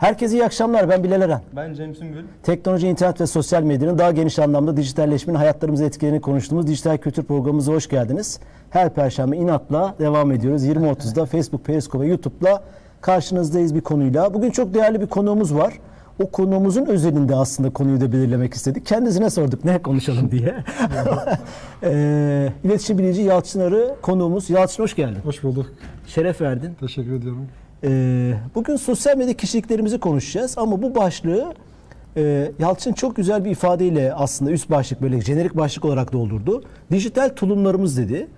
Herkese iyi akşamlar. Ben Bilal Eren. Ben Cem Sümbül. Teknoloji, internet ve sosyal medyanın daha geniş anlamda dijitalleşmenin hayatlarımızı etkilerini konuştuğumuz dijital kültür programımıza hoş geldiniz. Her perşembe inatla devam ediyoruz. 20.30'da Facebook, Periscope ve YouTube'la karşınızdayız bir konuyla. Bugün çok değerli bir konuğumuz var. O konuğumuzun özelinde aslında konuyu da belirlemek istedik. Kendisine sorduk ne konuşalım diye. e, iletişim bilici Yalçın Arı konuğumuz. Yalçın hoş geldin. Hoş bulduk. Şeref verdin. Teşekkür ediyorum. Ee, bugün sosyal medya kişiliklerimizi konuşacağız ama bu başlığı e, Yalçın çok güzel bir ifadeyle aslında üst başlık böyle jenerik başlık olarak doldurdu. Dijital tulumlarımız dedi.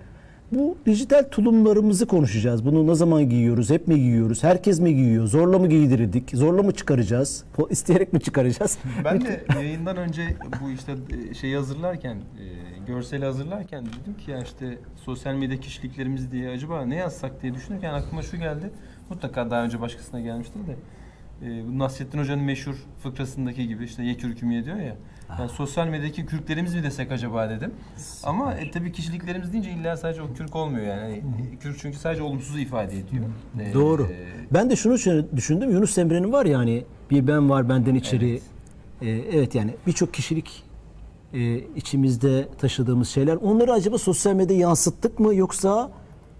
Bu dijital tulumlarımızı konuşacağız. Bunu ne zaman giyiyoruz? Hep mi giyiyoruz? Herkes mi giyiyor? Zorla mı giydirildik? Zorla mı çıkaracağız? İsteyerek mi çıkaracağız? Ben de yayından önce bu işte şeyi hazırlarken, e, görseli hazırlarken dedim ki ya işte sosyal medya kişiliklerimiz diye acaba ne yazsak diye düşünürken aklıma şu geldi. Mutlaka daha önce başkasına gelmiştir de. E, bu Nasrettin Hoca'nın meşhur fıkrasındaki gibi işte ye kürküm diyor ya. Yani sosyal medyadaki kürklerimiz mi desek acaba dedim. Ama e, tabii kişiliklerimiz deyince illa sadece o kürk olmuyor yani. Hani, e, kürk çünkü sadece olumsuzu ifade ediyor. E, Doğru. e, Ben de şunu düşündüm. Yunus Emre'nin var ya hani bir ben var benden içeri. Evet. Evet, evet yani birçok kişilik e, içimizde taşıdığımız şeyler. Onları acaba sosyal medyaya yansıttık mı yoksa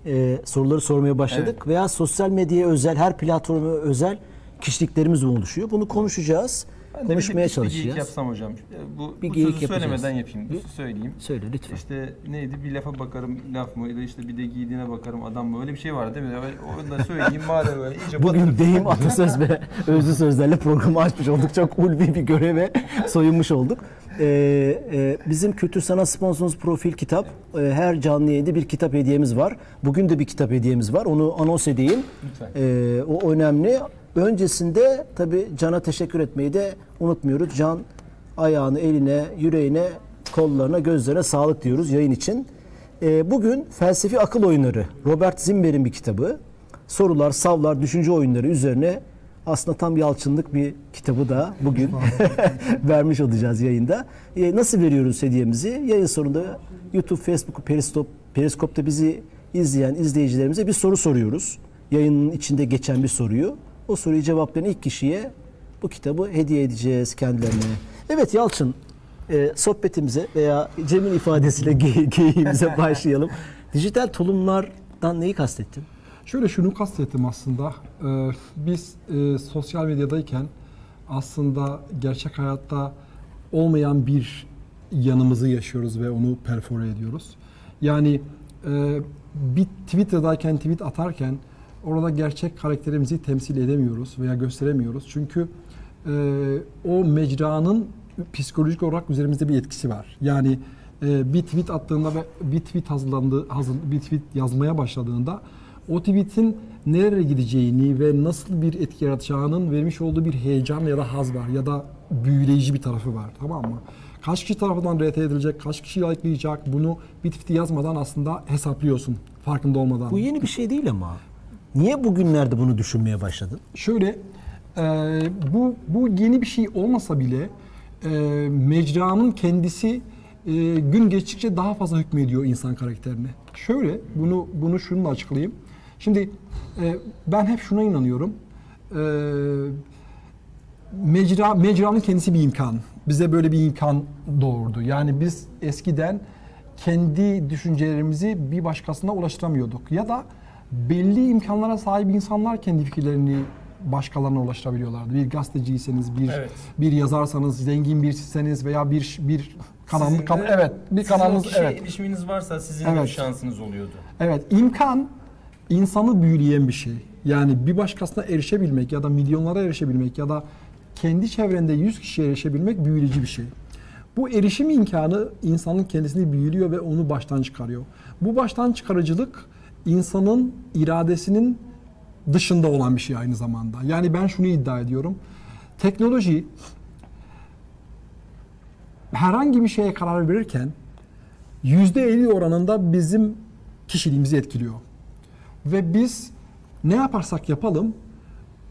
e, soruları sormaya başladık Evet. veya sosyal medyaya özel her platforma özel kişiliklerimiz mi oluşuyor? Bunu konuşacağız. Ben bir- konuşmaya bir, bir çalışacağız. geyik yapsam hocam. E, Bu, Bir bu sözü yapacağız. söylemeden yapayım. Bir- Söyleyeyim. Söyle lütfen. İşte neydi bir lafa bakarım laf mı ya işte bir de giydiğine bakarım adam mı öyle bir şey var değil mi? Onu da söyleyeyim madem öyle iyice Bugün batırıp- deyim atasöz ve özlü sözlerle programı açmış olduk. Çok ulvi bir göreve soyunmuş olduk. Ee, e, bizim kültür sanat sponsorumuz Profil Kitap. Ee, her canlı yayında bir kitap hediyemiz var. Bugün de bir kitap hediyemiz var. Onu anons edeyim. Lütfen. Ee, o önemli. Öncesinde tabii Can'a teşekkür etmeyi de unutmuyoruz. Can ayağını, eline, yüreğine, kollarına, gözlerine sağlık diyoruz yayın için. Ee, bugün felsefi akıl oyunları Robert Zimmer'in bir kitabı. Sorular, savlar, düşünce oyunları üzerine aslında tam yalçınlık bir kitabı da bugün vermiş olacağız yayında. Ee, nasıl veriyoruz hediyemizi? Yayın sonunda YouTube, Facebook, Periskop, Periskop'ta bizi izleyen izleyicilerimize bir soru soruyoruz. Yayının içinde geçen bir soruyu. O soruyu cevaplayan ilk kişiye bu kitabı hediye edeceğiz kendilerine. Evet Yalçın, e, sohbetimize veya Cem'in ifadesiyle ge- geyiğimize başlayalım. Dijital tulumlardan neyi kastettin? Şöyle şunu kastettim aslında. Ee, biz e, sosyal medyadayken aslında gerçek hayatta olmayan bir yanımızı yaşıyoruz ve onu perfore ediyoruz. Yani e, bir Twitter'dayken tweet atarken orada gerçek karakterimizi temsil edemiyoruz veya gösteremiyoruz. Çünkü e, o mecranın psikolojik olarak üzerimizde bir etkisi var. Yani e, bir tweet attığında ve bir tweet hazırlandığı, hazır, bir tweet yazmaya başladığında o tweetin nereye gideceğini ve nasıl bir etki yaratacağının vermiş olduğu bir heyecan ya da haz var ya da büyüleyici bir tarafı var tamam mı? Kaç kişi tarafından RT edilecek, kaç kişi likelayacak bunu bir tweet'i yazmadan aslında hesaplıyorsun farkında olmadan. Bu yeni bir şey değil ama. Niye bugünlerde bunu düşünmeye başladın? Şöyle e, bu bu yeni bir şey olmasa bile e, mecranın kendisi e, gün geçtikçe daha fazla hükmediyor insan karakterine. Şöyle bunu bunu şununla açıklayayım. Şimdi e, ben hep şuna inanıyorum. E, mecra mecranın kendisi bir imkan. Bize böyle bir imkan doğurdu. Yani biz eskiden kendi düşüncelerimizi bir başkasına ulaştıramıyorduk. Ya da belli imkanlara sahip insanlar kendi fikirlerini başkalarına ulaştırabiliyorlardı. Bir gazeteciyseniz, bir Evet. bir yazarsanız, zengin birisiniz veya bir bir kanal, Sizin de- kan- evet, bir kanalınız evet. ilişkiniz varsa sizin Evet. bir şansınız oluyordu. Evet, imkan insanı büyüleyen bir şey. Yani bir başkasına erişebilmek ya da milyonlara erişebilmek ya da kendi çevrende 100 kişiye erişebilmek büyüleyici bir şey. Bu erişim imkanı insanın kendisini büyülüyor ve onu baştan çıkarıyor. Bu baştan çıkarıcılık insanın iradesinin dışında olan bir şey aynı zamanda. Yani ben şunu iddia ediyorum. Teknoloji herhangi bir şeye karar verirken %50 oranında bizim kişiliğimizi etkiliyor. Ve biz ne yaparsak yapalım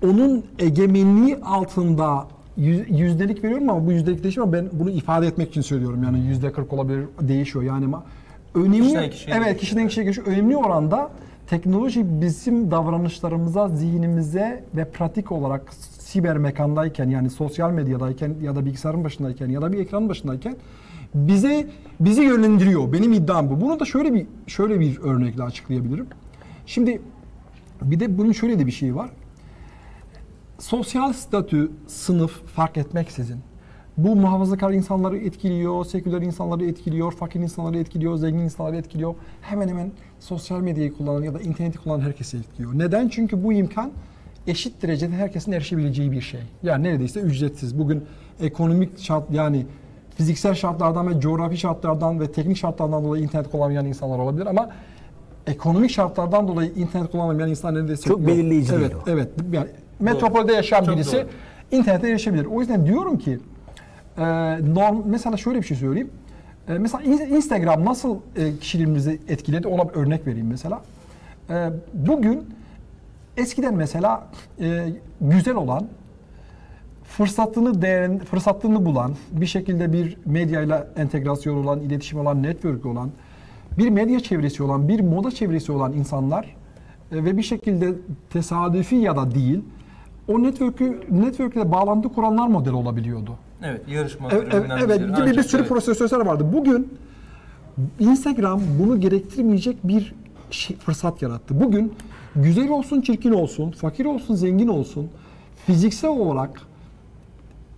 onun egemenliği altında yüz- yüzdelik veriyorum ama bu yüzdelik değişiyor ama ben bunu ifade etmek için söylüyorum. Yani yüzde 40 olabilir değişiyor yani önemli Kişiden kişiye evet kişiden kişiye geçiyor. Önemli oranda teknoloji bizim davranışlarımıza, zihnimize ve pratik olarak siber mekandayken yani sosyal medyadayken ya da bilgisayarın başındayken ya da bir ekranın başındayken bize bizi yönlendiriyor. Benim iddiam bu. Bunu da şöyle bir şöyle bir örnekle açıklayabilirim. Şimdi bir de bunun şöyle de bir şeyi var. Sosyal statü, sınıf fark etmeksizin bu muhafazakar insanları etkiliyor, seküler insanları etkiliyor, fakir insanları etkiliyor, zengin insanları etkiliyor. Hemen hemen sosyal medyayı kullanan ya da interneti kullanan herkesi etkiliyor. Neden? Çünkü bu imkan eşit derecede herkesin erişebileceği bir şey. Yani neredeyse ücretsiz. Bugün ekonomik şart yani fiziksel şartlardan ve coğrafi şartlardan ve teknik şartlardan dolayı internet kullanmayan insanlar olabilir ama ekonomik şartlardan dolayı internet kullanmayan insanlar neredeyse Çok yok. belirleyici Evet, değil o. evet. Yani metropolde yaşayan Çok birisi doğru. internete erişebilir. O yüzden diyorum ki e, norm, mesela şöyle bir şey söyleyeyim. E, mesela in- Instagram nasıl e, kişiliğimizi etkiledi ona bir örnek vereyim mesela. E, bugün eskiden mesela e, güzel olan fırsatını değerin, fırsatını bulan, bir şekilde bir medyayla entegrasyon olan, iletişim olan, network olan, bir medya çevresi olan, bir moda çevresi olan insanlar e, ve bir şekilde tesadüfi ya da değil, o network'ü network'le bağlantı kuranlar model olabiliyordu. Evet yarışma Evet, evet, gibi bir Ancak sürü evet. prosesör vardı. Bugün Instagram bunu gerektirmeyecek bir şey- fırsat yarattı. Bugün güzel olsun, çirkin olsun, fakir olsun, zengin olsun, fiziksel olarak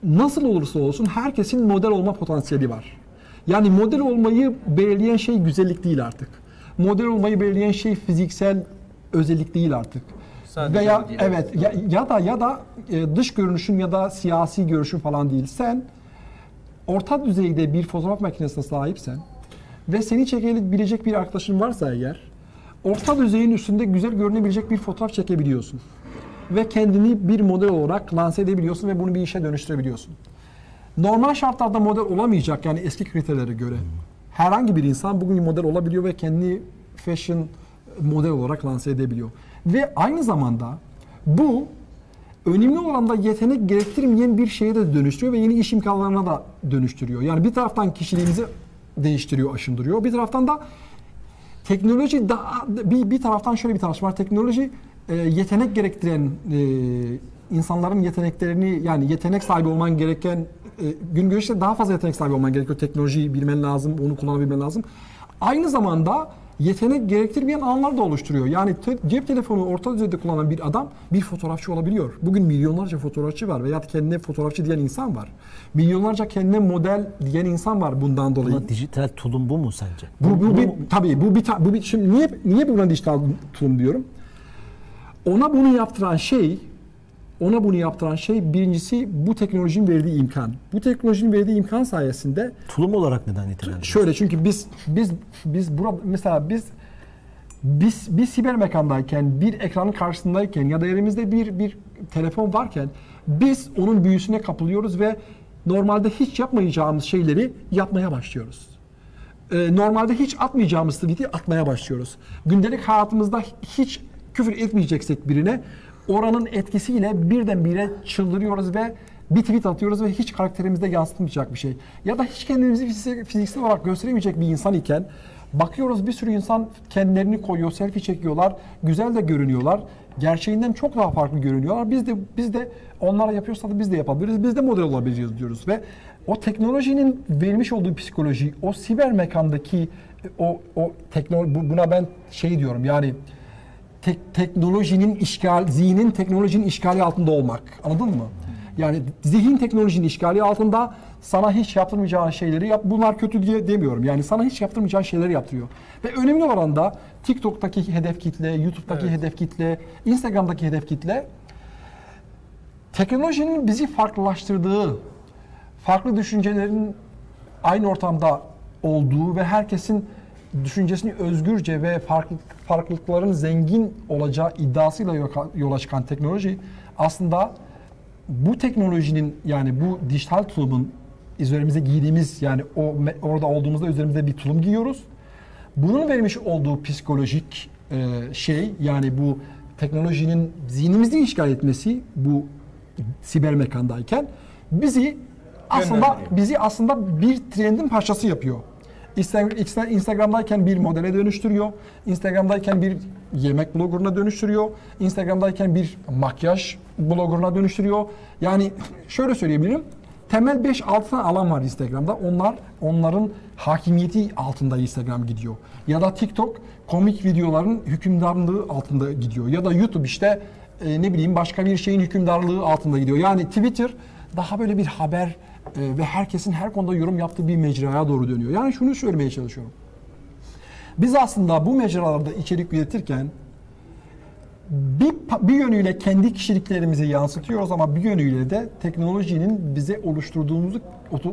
nasıl olursa olsun herkesin model olma potansiyeli var. Yani model olmayı belirleyen şey güzellik değil artık. Model olmayı belirleyen şey fiziksel özellik değil artık. Sadece Veya değil. evet ya, ya da ya da e, dış görünüşün ya da siyasi görüşün falan değil. Sen orta düzeyde bir fotoğraf makinesine sahipsen ve seni çekebilecek bir arkadaşın varsa eğer orta düzeyin üstünde güzel görünebilecek bir fotoğraf çekebiliyorsun. Ve kendini bir model olarak lanse edebiliyorsun ve bunu bir işe dönüştürebiliyorsun. Normal şartlarda model olamayacak yani eski kriterlere göre herhangi bir insan bugün model olabiliyor ve kendi fashion model olarak lanse edebiliyor. Ve aynı zamanda bu önemli oranda yetenek gerektirmeyen bir şeye de dönüştürüyor ve yeni iş imkanlarına da dönüştürüyor. Yani bir taraftan kişiliğimizi değiştiriyor, aşındırıyor. Bir taraftan da teknoloji daha bir, bir taraftan şöyle bir tartışma var. Teknoloji e, yetenek gerektiren e, insanların yeteneklerini yani yetenek sahibi olman gereken e, gün görüşte daha fazla yetenek sahibi olman gerekiyor. Teknolojiyi bilmen lazım, onu kullanabilmen lazım. Aynı zamanda yetenek gerektirmeyen alanlar da oluşturuyor. Yani te- cep telefonu orta düzeyde kullanan bir adam bir fotoğrafçı olabiliyor. Bugün milyonlarca fotoğrafçı var veya kendine fotoğrafçı diyen insan var. Milyonlarca kendine model diyen insan var bundan dolayı. Buna dijital tulum bu mu sence? Bu, bu Bunu bir, tabii bu bir, bu bir şimdi niye niye buna dijital tulum diyorum? Ona bunu yaptıran şey ona bunu yaptıran şey birincisi bu teknolojinin verdiği imkan. Bu teknolojinin verdiği imkan sayesinde tulum olarak neden nitelendiriyorsun? şöyle çünkü biz biz biz burada mesela biz biz bir siber mekandayken, bir ekranın karşısındayken ya da elimizde bir bir telefon varken biz onun büyüsüne kapılıyoruz ve normalde hiç yapmayacağımız şeyleri yapmaya başlıyoruz. Ee, normalde hiç atmayacağımız tweet'i atmaya başlıyoruz. Gündelik hayatımızda hiç küfür etmeyeceksek birine oranın etkisiyle birdenbire çıldırıyoruz ve bir tweet atıyoruz ve hiç karakterimizde yansıtmayacak bir şey. Ya da hiç kendimizi fiziksel, olarak gösteremeyecek bir insan iken bakıyoruz bir sürü insan kendilerini koyuyor, selfie çekiyorlar, güzel de görünüyorlar. Gerçeğinden çok daha farklı görünüyorlar. Biz de biz de onlara yapıyorsa da biz de yapabiliriz. Biz de model olabiliriz diyoruz ve o teknolojinin vermiş olduğu psikoloji, o siber mekandaki o o teknoloji buna ben şey diyorum yani tek, teknolojinin işgal, zihnin teknolojinin işgali altında olmak. Anladın mı? Yani zihin teknolojinin işgali altında sana hiç yaptırmayacağın şeyleri yap. Bunlar kötü diye demiyorum. Yani sana hiç yaptırmayacağın şeyleri yaptırıyor. Ve önemli oranda TikTok'taki hedef kitle, YouTube'daki Evet. hedef kitle, Instagram'daki hedef kitle teknolojinin bizi farklılaştırdığı, farklı düşüncelerin aynı ortamda olduğu ve herkesin düşüncesini özgürce ve farklı, farklılıkların zengin olacağı iddiasıyla yola- çıkan teknoloji aslında bu teknolojinin yani bu dijital tulumun üzerimize giydiğimiz yani o orada olduğumuzda üzerimizde bir tulum giyiyoruz. Bunun vermiş olduğu psikolojik e, şey yani bu teknolojinin zihnimizi işgal etmesi bu siber mekandayken bizi aslında bizi aslında bir trendin parçası yapıyor. Insta- Insta- Instagram'dayken bir modele dönüştürüyor. Instagram'dayken bir yemek bloggerına dönüştürüyor. Instagram'dayken bir makyaj bloggerına dönüştürüyor. Yani şöyle söyleyebilirim. Temel 5-6 tane alan var Instagram'da. Onlar onların hakimiyeti altında Instagram gidiyor. Ya da TikTok komik videoların hükümdarlığı altında gidiyor. Ya da YouTube işte e, ne bileyim başka bir şeyin hükümdarlığı altında gidiyor. Yani Twitter daha böyle bir haber e, ve herkesin her konuda yorum yaptığı bir mecraya doğru dönüyor. Yani şunu söylemeye çalışıyorum. Biz aslında bu mecralarda içerik üretirken bir, bir yönüyle kendi kişiliklerimizi yansıtıyoruz ama bir yönüyle de teknolojinin bize oluşturduğumuzu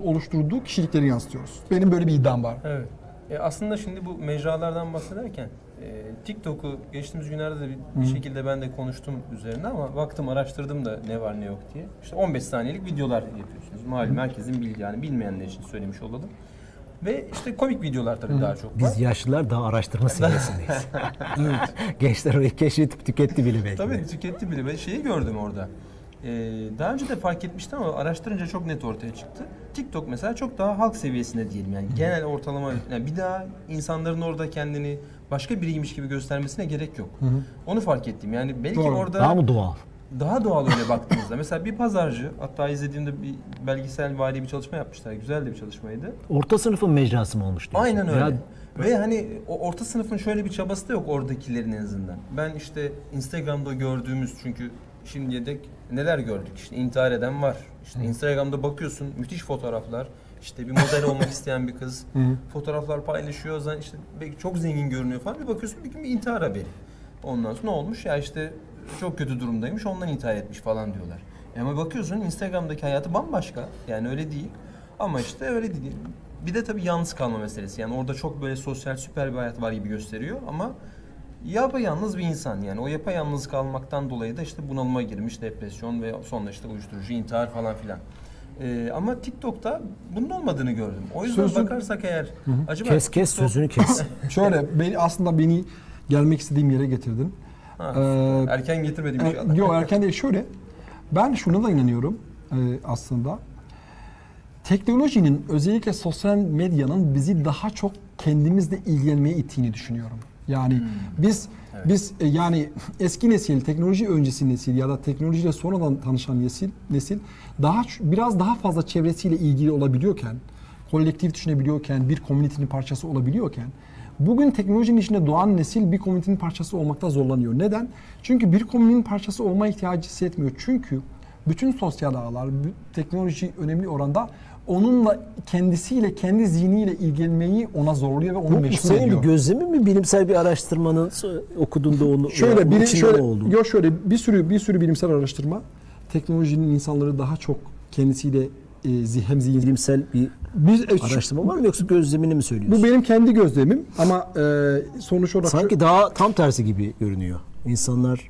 oluşturduğu kişilikleri yansıtıyoruz. Benim böyle bir iddiam var. Evet. E aslında şimdi bu mecralardan bahsederken e, TikTok'u geçtiğimiz günlerde de bir, bir şekilde ben de konuştum üzerine ama baktım araştırdım da ne var ne yok diye. İşte 15 saniyelik videolar yapıyorsunuz. Malum herkesin bildiği yani bilmeyenler için söylemiş olalım. Ve işte komik videolar tabii daha çok var. Biz yaşlılar daha araştırma seviyesindeyiz. Gençler orayı keşfedip tüketti bile belki. Tabii tüketti bile. Ben şeyi gördüm orada. Ee, daha önce de fark etmiştim ama araştırınca çok net ortaya çıktı. TikTok mesela çok daha halk seviyesinde diyelim yani genel ortalama yani bir daha insanların orada kendini başka biriymiş gibi göstermesine gerek yok. Onu fark ettim. Yani belki Doğru. orada Daha mı doğal? daha doğal öyle baktığınızda. Mesela bir pazarcı hatta izlediğimde bir belgesel vari bir çalışma yapmışlar. Güzel de bir çalışmaydı. Orta sınıfın mecrası mı olmuş diyorsun? Aynen öyle. Ya Ve hani o orta sınıfın şöyle bir çabası da yok oradakilerin en azından. Ben işte Instagram'da gördüğümüz çünkü şimdiye dek neler gördük? İşte intihar eden var. İşte Instagram'da bakıyorsun müthiş fotoğraflar. İşte bir model olmak isteyen bir kız fotoğraflar paylaşıyor. Zaten işte belki çok zengin görünüyor falan. Bir bakıyorsun bir gün bir intihar haberi. Ondan sonra ne olmuş? Ya işte çok kötü durumdaymış. Ondan intihar etmiş falan diyorlar. E Ama bakıyorsun Instagram'daki hayatı bambaşka. Yani öyle değil. Ama işte öyle değil. Bir de tabii yalnız kalma meselesi. Yani orada çok böyle sosyal süper bir hayat var gibi gösteriyor ama yapayalnız bir insan. Yani o yapayalnız kalmaktan dolayı da işte bunalıma girmiş, depresyon ve sonra işte uyuşturucu, intihar falan filan. Ee, ama TikTok'ta bunun olmadığını gördüm. O yüzden Sözün- bakarsak eğer acaba kes kes TikTok- sözünü kes. Şöyle beni aslında beni gelmek istediğim yere getirdin. Ha, Ee, erken getirmedim E, inşallah. Yok erken değil. Şöyle, ben şuna da inanıyorum e, aslında. Teknolojinin özellikle sosyal medyanın bizi daha çok kendimizle ilgilenmeye ittiğini düşünüyorum. Yani Hmm. biz biz e, yani eski nesil, teknoloji öncesi nesil ya da teknolojiyle sonradan tanışan nesil nesil daha biraz daha fazla çevresiyle ilgili olabiliyorken, kolektif düşünebiliyorken, bir komünitenin parçası olabiliyorken Bugün teknolojinin içinde doğan nesil bir komünitenin parçası olmakta zorlanıyor. Neden? Çünkü bir komünitenin parçası olma ihtiyacı hissetmiyor. Çünkü bütün sosyal ağlar, teknoloji önemli oranda onunla kendisiyle, kendi zihniyle ilgilenmeyi ona zorluyor ve onu Bu meşgul senin ediyor. bir gözlemin mi bilimsel bir araştırmanın okuduğunda onu Şöyle ya, biri şöyle oldu? yok şöyle bir sürü bir sürü bilimsel araştırma teknolojinin insanları daha çok kendisiyle e, hem zihin bilimsel bir biz e, araştırma var mı yoksa gözlemini mi söylüyorsun? bu benim kendi gözlemim ama e, sonuç olarak Sanki daha tam tersi gibi görünüyor. İnsanlar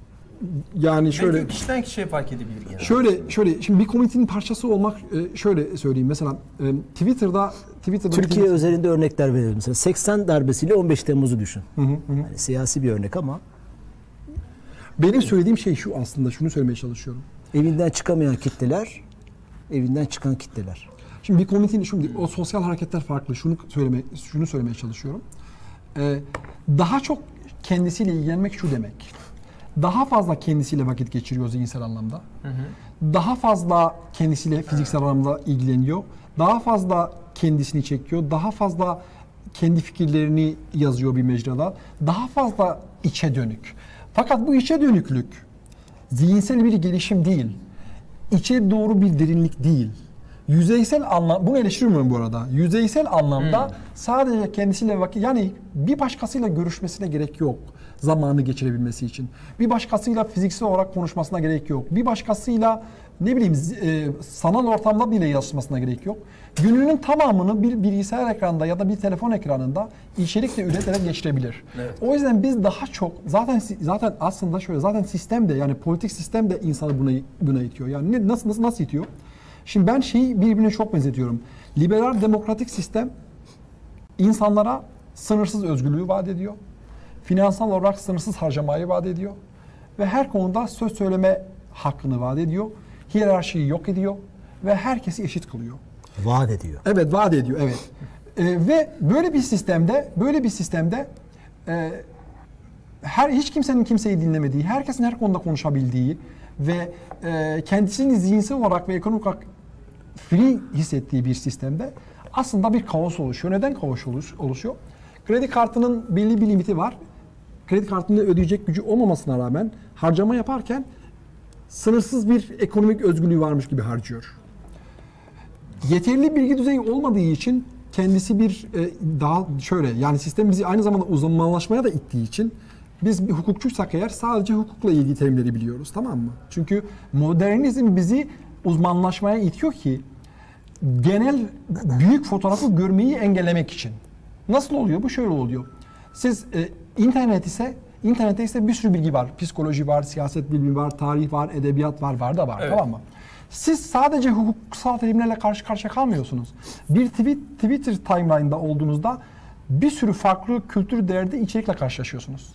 yani şöyle Belki kişiden kişiye fark edebilir yani. Şöyle şöyle şimdi bir komünitenin parçası olmak e, şöyle söyleyeyim mesela e, Twitter'da Twitter'da Türkiye özelinde örnekler verelim. Mesela 80 darbesiyle 15 Temmuz'u düşün. Yani siyasi bir örnek ama benim söylediğim şey şu aslında şunu söylemeye çalışıyorum. evinden çıkamayan kitleler, evinden çıkan kitleler. Şimdi bir komünitenin şimdi o sosyal hareketler farklı. Şunu söyleme şunu söylemeye çalışıyorum. E, daha çok kendisiyle ilgilenmek şu demek. Daha fazla kendisiyle vakit geçiriyor zihinsel anlamda. Daha fazla kendisiyle fiziksel anlamda ilgileniyor. Daha fazla kendisini çekiyor. Daha fazla kendi fikirlerini yazıyor bir mecrada. Daha fazla içe dönük. Fakat bu içe dönüklük zihinsel bir gelişim değil. İçe doğru bir derinlik değil. Yüzeysel anlam, bunu eleştirmiyorum bu arada. Yüzeysel anlamda sadece kendisiyle vakit, yani bir başkasıyla görüşmesine gerek yok zamanı geçirebilmesi için. Bir başkasıyla fiziksel olarak konuşmasına gerek yok. Bir başkasıyla ne bileyim e, sanal ortamda bile yazışmasına gerek yok. Gününün tamamını bir bilgisayar ekranda ya da bir telefon ekranında içerikle üreterek geçirebilir. Evet. O yüzden biz daha çok zaten zaten aslında şöyle zaten sistem de yani politik sistem de insanı buna buna itiyor. Yani ne, nasıl nasıl nasıl itiyor? Şimdi ben şeyi birbirine çok benzetiyorum. Liberal demokratik sistem insanlara sınırsız özgürlüğü vaat ediyor. Finansal olarak sınırsız harcamayı vaat ediyor. Ve her konuda söz söyleme hakkını vaat ediyor. Hiyerarşiyi yok ediyor ve herkesi eşit kılıyor. Vaat ediyor. Evet vaat ediyor evet. Ee, ve böyle bir sistemde böyle bir sistemde e, her hiç kimsenin kimseyi dinlemediği, herkesin her konuda konuşabildiği ve e, kendisini zihinsel olarak ve ekonomik olarak free hissettiği bir sistemde aslında bir kaos oluşuyor. Neden kaos oluş- oluşuyor? Kredi kartının belli bir limiti var. Kredi kartını ödeyecek gücü olmamasına rağmen harcama yaparken sınırsız bir ekonomik özgürlüğü varmış gibi harcıyor. Yeterli bilgi düzeyi olmadığı için kendisi bir e, daha şöyle yani sistem bizi aynı zamanda uzmanlaşmaya da ittiği için biz bir hukukçuysak eğer sadece hukukla ilgili terimleri biliyoruz tamam mı? Çünkü modernizm bizi uzmanlaşmaya itiyor ki genel büyük fotoğrafı görmeyi engellemek için. Nasıl oluyor? Bu şöyle oluyor. Siz e, internet ise internette ise bir sürü bilgi var. Psikoloji var, siyaset bilimi var, tarih var, edebiyat var, var da var Evet. tamam mı? Siz sadece hukuksal terimlerle karşı karşıya kalmıyorsunuz. Bir tweet, Twitter timeline'da olduğunuzda bir sürü farklı kültür değerde içerikle karşılaşıyorsunuz.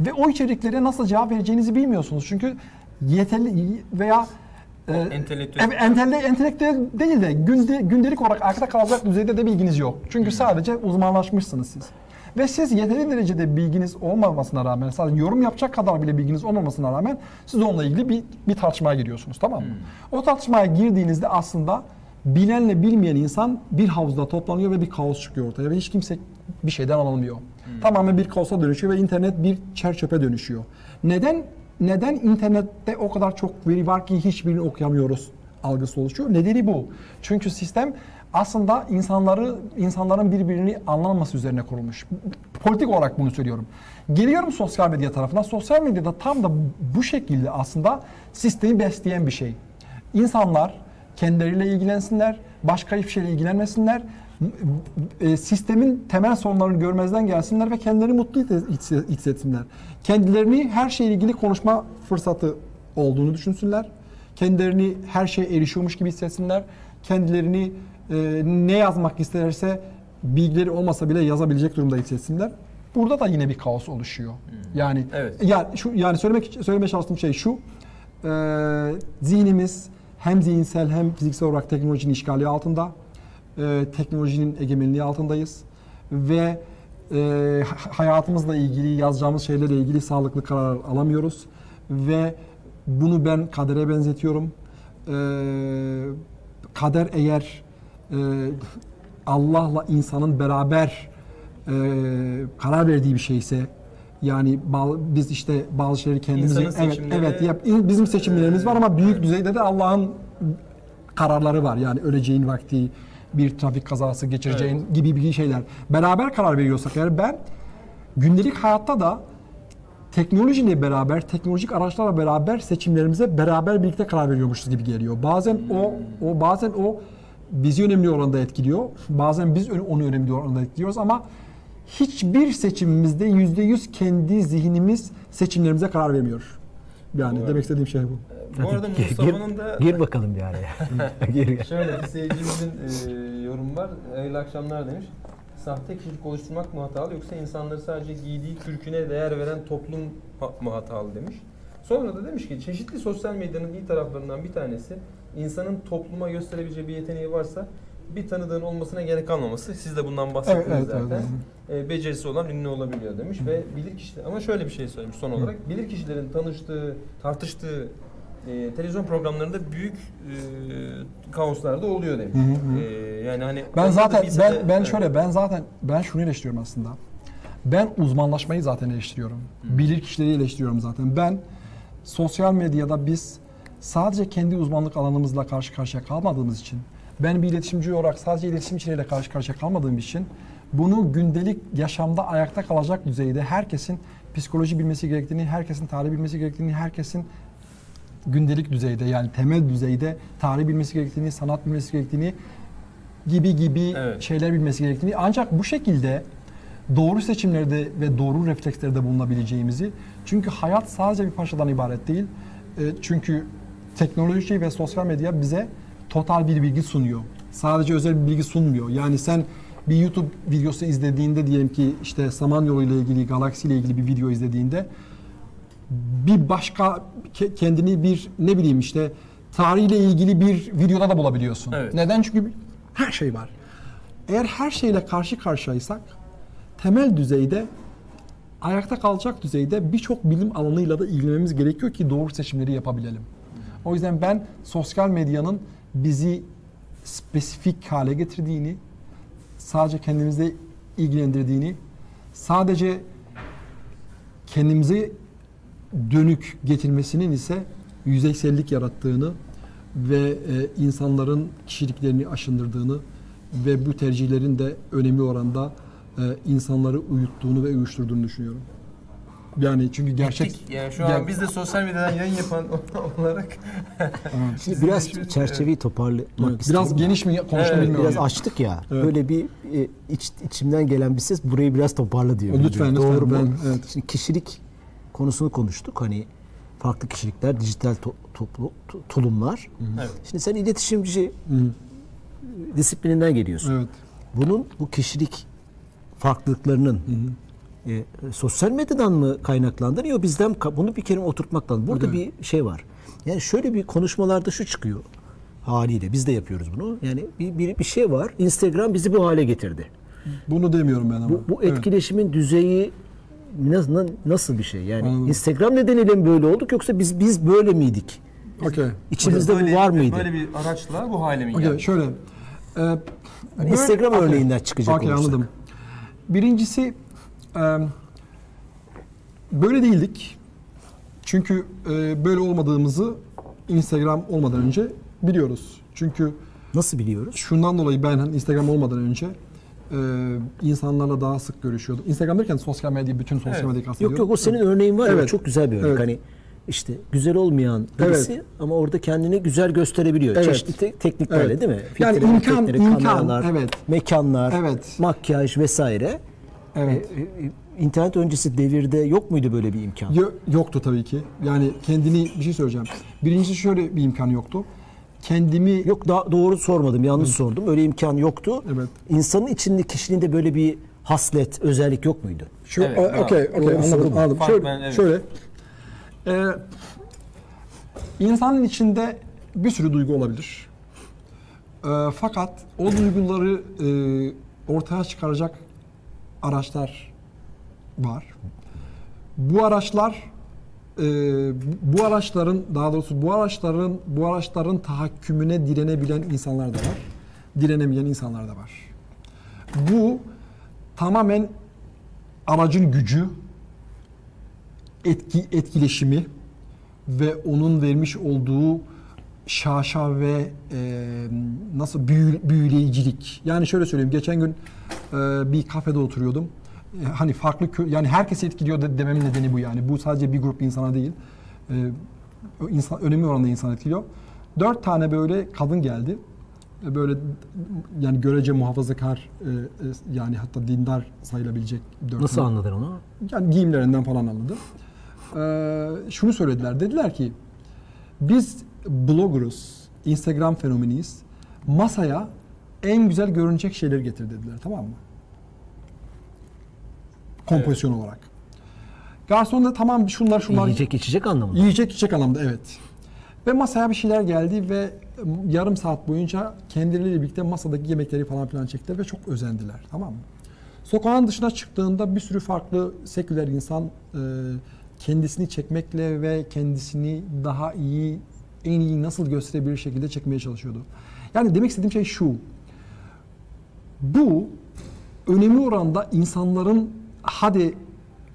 Ve o içeriklere nasıl cevap vereceğinizi bilmiyorsunuz. Çünkü yeterli veya e, Entelektüel. Entele, entelektüel değil de günde, gündelik olarak arkada kalacak düzeyde de bilginiz yok. Çünkü sadece uzmanlaşmışsınız siz. Ve siz yeterli derecede bilginiz olmamasına rağmen, sadece yorum yapacak kadar bile bilginiz olmamasına rağmen siz onunla ilgili bir, bir tartışmaya giriyorsunuz tamam mı? O tartışmaya girdiğinizde aslında bilenle bilmeyen insan bir havuzda toplanıyor ve bir kaos çıkıyor ortaya ve hiç kimse bir şeyden anlamıyor. Tamamen bir kaosa dönüşüyor ve internet bir çerçöpe dönüşüyor. Neden neden internette o kadar çok veri var ki hiçbirini okuyamıyoruz algısı oluşuyor? Nedeni bu. Çünkü sistem aslında insanları insanların birbirini anlamaması üzerine kurulmuş. Politik olarak bunu söylüyorum. Geliyorum sosyal medya tarafına. Sosyal medyada tam da bu şekilde aslında sistemi besleyen bir şey. İnsanlar kendileriyle ilgilensinler, başka hiçbir şeyle ilgilenmesinler, e, sistemin temel sorunlarını görmezden gelsinler ve kendilerini mutlu hisse- hissetsinler. Kendilerini her şeyle ilgili konuşma fırsatı olduğunu düşünsünler. Kendilerini her şeye erişiyormuş gibi hissetsinler. Kendilerini e, ne yazmak isterse bilgileri olmasa bile yazabilecek durumda hissetsinler. Burada da yine bir kaos oluşuyor. Yani Evet. yani şu yani söylemek söylemeye çalıştığım şey şu. e, zihnimiz hem zihinsel hem fiziksel olarak teknolojinin işgali altında. E, teknolojinin egemenliği altındayız ve e, ha- hayatımızla ilgili yazacağımız şeylerle ilgili sağlıklı karar alamıyoruz ve bunu ben kadere benzetiyorum. E, kader eğer Allah'la insanın beraber e, karar verdiği bir şeyse yani biz işte bazı şeyleri kendimize İnsanın evet evet yap, bizim seçimlerimiz var ama büyük düzeyde de Allah'ın kararları var. Yani öleceğin vakti, bir trafik kazası geçireceğin gibi bir şeyler. Beraber karar veriyorsak eğer ben gündelik hayatta da teknolojiyle beraber, teknolojik araçlarla beraber seçimlerimize beraber birlikte karar veriyormuşuz gibi geliyor. Bazen o o bazen o bizi önemli oranda etkiliyor. Bazen biz onu önemli oranda etkiliyoruz ama hiçbir seçimimizde yüzde yüz kendi zihnimiz seçimlerimize karar vermiyor. Yani Doğru. demek istediğim şey bu. Bu arada Gir- Mustafa'nın da Gir bakalım bir araya. gir. Şöyle bir seyircimizin e, yorumu var. Hayırlı akşamlar demiş. Sahte kişilik oluşturmak mı hatalı yoksa insanları sadece giydiği kürküne değer veren toplum mı hatalı demiş. Sonra da demiş ki çeşitli sosyal medyanın iyi taraflarından bir tanesi insanın topluma gösterebileceği bir yeteneği varsa bir tanıdığın olmasına gerek kalmaması. Siz de bundan bahsettiniz Evet, evet, zaten. evet. E, becerisi olan ünlü olabiliyor demiş ve bilir kişiler ama şöyle bir şey söylemiş son olarak. Bilir kişilerin tanıştığı, tartıştığı e, televizyon programlarında büyük e, kaoslar da oluyor demiş. hı. E, yani hani Ben zaten ben de- ben evet. şöyle ben zaten ben şunu eleştiriyorum aslında. Ben uzmanlaşmayı zaten eleştiriyorum. Bilir kişileri eleştiriyorum zaten. Ben sosyal medyada biz sadece kendi uzmanlık alanımızla karşı karşıya kalmadığımız için ben bir iletişimci olarak sadece iletişim içeriğiyle karşı karşıya kalmadığım için bunu gündelik yaşamda ayakta kalacak düzeyde herkesin psikoloji bilmesi gerektiğini, herkesin tarih bilmesi gerektiğini, herkesin gündelik düzeyde yani temel düzeyde tarih bilmesi gerektiğini, sanat bilmesi gerektiğini gibi gibi Evet. şeyler bilmesi gerektiğini ancak bu şekilde doğru seçimlerde ve doğru reflekslerde bulunabileceğimizi çünkü hayat sadece bir parçadan ibaret değil. E, çünkü teknoloji ve sosyal medya bize total bir bilgi sunuyor. Sadece özel bir bilgi sunmuyor. Yani sen bir YouTube videosu izlediğinde diyelim ki işte Samanyolu ile ilgili, galaksi ile ilgili bir video izlediğinde bir başka ke- kendini bir ne bileyim işte tarihle ilgili bir videoda da bulabiliyorsun. Evet. Neden? Çünkü her şey var. Eğer her şeyle karşı karşıyaysak temel düzeyde ayakta kalacak düzeyde birçok bilim alanıyla da ilgilenmemiz gerekiyor ki doğru seçimleri yapabilelim. O yüzden ben sosyal medyanın bizi spesifik hale getirdiğini, sadece kendimizle ilgilendirdiğini, sadece kendimize dönük getirmesinin ise yüzeysellik yarattığını ve e, insanların kişiliklerini aşındırdığını ve bu tercihlerin de önemli oranda e, insanları uyuttuğunu ve uyuşturduğunu düşünüyorum. Yani çünkü gerçek Bittik. Yani şu ger- an biz de sosyal medyadan yayın yapan olarak Şimdi biraz çerçeveyi toparlamak Evet, istiyorum. biraz geniş mi konuştum Evet, bilmiyorum. Biraz açtık ya. Evet. Böyle bir e, iç, içimden gelen bir ses burayı biraz toparla diyor. Lütfen, lütfen. Doğru. Ben- evet. Şimdi kişilik konusunu konuştuk. Hani farklı kişilikler, dijital to- toplu tu- tulumlar. Evet. Şimdi sen iletişimci Hı, disiplininden geliyorsun. evet. Bunun bu kişilik farklılıklarının e, sosyal medyadan mı kaynaklandı? Yok bizden bunu bir kere oturtmaktan. Burada Evet. bir şey var. Yani şöyle bir konuşmalarda şu çıkıyor haliyle. Biz de yapıyoruz bunu. Yani bir, bir, bir şey var. Instagram bizi bu hale getirdi. Bunu demiyorum ben ama. Bu, bu Evet. etkileşimin düzeyi nasıl, nasıl bir şey? Yani Anladım. Instagram nedeniyle mi böyle olduk yoksa biz biz böyle miydik? Okey. İçimizde Böyle- bu var mıydı? Böyle bir araçla bu hale mi Okey, geldi? şöyle. Ee, Yani böyle- Instagram Okey. örneğinden çıkacak Okey, olursak. anladım. Birincisi böyle değildik. Çünkü e, böyle olmadığımızı Instagram olmadan önce biliyoruz. Çünkü Nasıl biliyoruz? şundan dolayı ben hani Instagram olmadan önce e, insanlarla daha sık görüşüyordum. Instagram derken sosyal medya, bütün sosyal Evet. medyayı Yok kastediyorum. yok o senin örneğin var ya Evet. çok güzel bir örnek. Evet. Hani işte güzel olmayan birisi Evet. ama orada kendini güzel gösterebiliyor. Evet. Çeşitli te- tekniklerle Evet. değil mi? Yani Filtre, imkan- efektleri, imkan, kameralar, evet. mekanlar, Evet. makyaj vesaire. Evet. E, e, İnternet öncesi devirde yok muydu böyle bir imkan? Yo- yoktu tabii ki. Yani kendini bir şey söyleyeceğim. Birincisi şöyle bir imkan yoktu. Kendimi Yok da doğru sormadım, yanlış sordum. Öyle imkan yoktu. Evet. İnsanın içinde kişiliğinde böyle bir haslet, özellik yok muydu? Şu, Evet, bravo. okey, okey, soru anladım, anladım. Fark Şöyle, ben, evet. şöyle. Ee, insanın içinde bir sürü duygu olabilir. Ee, fakat o duyguları e, ortaya çıkaracak araçlar var. Bu araçlar e, bu araçların daha doğrusu bu araçların bu araçların tahakkümüne direnebilen insanlar da var. Direnemeyen insanlar da var. Bu tamamen aracın gücü, etki etkileşimi ve onun vermiş olduğu şaşa ve e, nasıl büyü, büyüleyicilik. Yani şöyle söyleyeyim. Geçen gün bir kafede oturuyordum. E, hani farklı yani herkesi etkiliyor de, dememin nedeni bu yani. Bu sadece bir grup insana değil. E, o insan önemli oranda insan etkiliyor. Dört tane böyle kadın geldi. Böyle yani görece muhafazakar e, e, yani hatta dindar sayılabilecek dört Nasıl tane- anladın onu? yani giyimlerinden falan anladım. Ee, şunu söylediler. Dediler ki biz bloggerız, Instagram fenomeniyiz. Masaya en güzel görünecek şeyleri getir dediler. Tamam mı? Kompozisyon olarak. Garson da tamam şunlar şunlar Yiyecek içecek anlamında. Yiyecek içecek anlamda evet. Ve masaya bir şeyler geldi ve yarım saat boyunca kendileriyle birlikte masadaki yemekleri falan filan çektiler ve çok özendiler. Tamam mı? Sokağın dışına çıktığında bir sürü farklı seküler insan e, kendisini çekmekle ve kendisini daha iyi, en iyi nasıl gösterebilir şekilde çekmeye çalışıyordu. Yani demek istediğim şey şu. Bu önemli oranda insanların hadi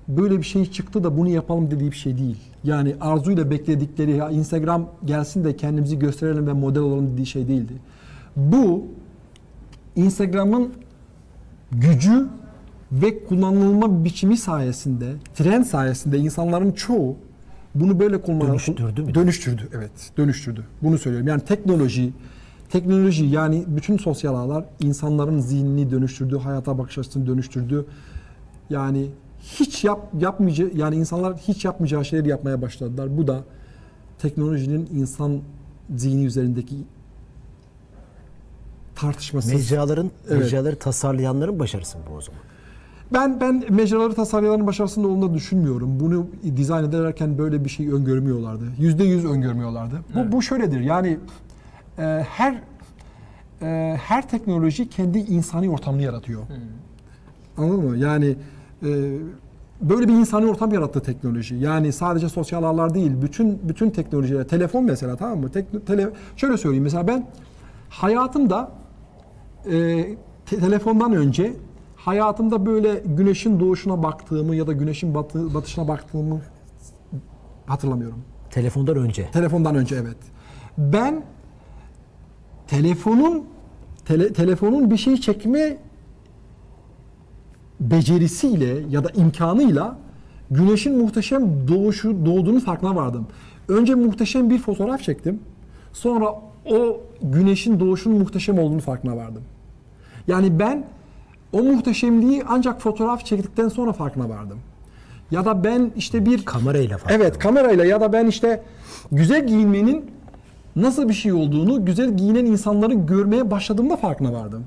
böyle bir şey çıktı da bunu yapalım dediği bir şey değil. Yani arzuyla bekledikleri ya Instagram gelsin de kendimizi gösterelim ve model olalım dediği şey değildi. Bu Instagram'ın gücü ve kullanılma biçimi sayesinde, trend sayesinde insanların çoğu bunu böyle kullanmaya Dönüştürdü mü? Dönüştürdü, evet. Dönüştürdü. Bunu söylüyorum. Yani teknoloji, teknoloji yani bütün sosyal ağlar insanların zihnini dönüştürdü, hayata bakış açısını dönüştürdü. Yani hiç yap yapmayacağı yani insanlar hiç yapmayacağı şeyleri yapmaya başladılar. Bu da teknolojinin insan zihni üzerindeki tartışmasız. Mecraların, Evet. mecraları tasarlayanların başarısı mı bu o zaman? Ben ben mecraları tasarlayanların başarısında olduğunu düşünmüyorum. Bunu dizayn ederken böyle bir şey öngörmüyorlardı. Yüzde yüz öngörmüyorlardı. Bu, bu şöyledir yani e, her e, her teknoloji kendi insani ortamını yaratıyor. Anladın mı? Yani e, böyle bir insani ortam yarattı teknoloji. Yani sadece sosyal ağlar değil, bütün bütün teknolojiler, telefon mesela tamam mı? Tekno, tele, şöyle söyleyeyim mesela ben hayatımda e, te- telefondan önce hayatımda böyle güneşin doğuşuna baktığımı ya da güneşin batı, batışına baktığımı hatırlamıyorum. Telefondan önce. Telefondan önce evet. Ben telefonun tele- telefonun bir şey çekme becerisiyle ya da imkanıyla güneşin muhteşem doğuşu doğduğunu farkına vardım. Önce muhteşem bir fotoğraf çektim. Sonra o güneşin doğuşunun muhteşem olduğunu farkına vardım. Yani ben o muhteşemliği ancak fotoğraf çektikten sonra farkına vardım. Ya da ben işte bir Kamerayla farklı. Evet kamerayla ya da ben işte güzel giyinmenin nasıl bir şey olduğunu güzel giyinen insanları görmeye başladığımda farkına vardım.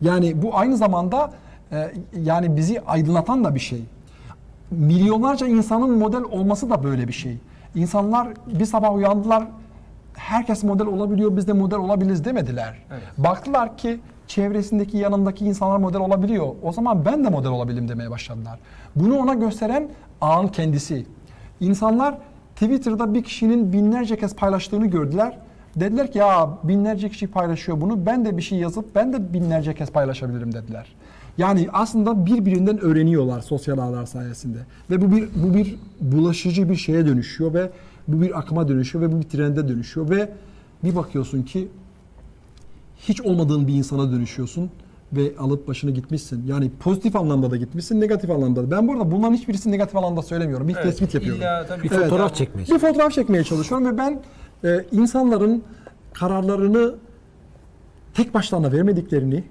Yani bu aynı zamanda e, yani bizi aydınlatan da bir şey. Milyonlarca insanın model olması da böyle bir şey. İnsanlar bir sabah uyandılar, herkes model olabiliyor, biz de model olabiliriz demediler. Evet. Baktılar ki çevresindeki yanındaki insanlar model olabiliyor. O zaman ben de model olabilirim demeye başladılar. Bunu ona gösteren ağın kendisi. İnsanlar Twitter'da bir kişinin binlerce kez paylaştığını gördüler. Dediler ki ya binlerce kişi paylaşıyor bunu. Ben de bir şey yazıp ben de binlerce kez paylaşabilirim dediler. Yani aslında birbirinden öğreniyorlar sosyal ağlar sayesinde. Ve bu bir bu bir bulaşıcı bir şeye dönüşüyor ve bu bir akıma dönüşüyor ve bu bir trende dönüşüyor ve bir bakıyorsun ki hiç olmadığın bir insana dönüşüyorsun ve alıp başını gitmişsin. Yani pozitif anlamda da gitmişsin, negatif anlamda da. Ben bu arada bunların hiçbirisini negatif anlamda söylemiyorum. Bir Evet, tespit yapıyorum. illa tabii Bir ki- fotoğraf Evet. çekmeye Bir fotoğraf çekmeye çalışıyorum ve ben e, insanların kararlarını tek başlarına vermediklerini,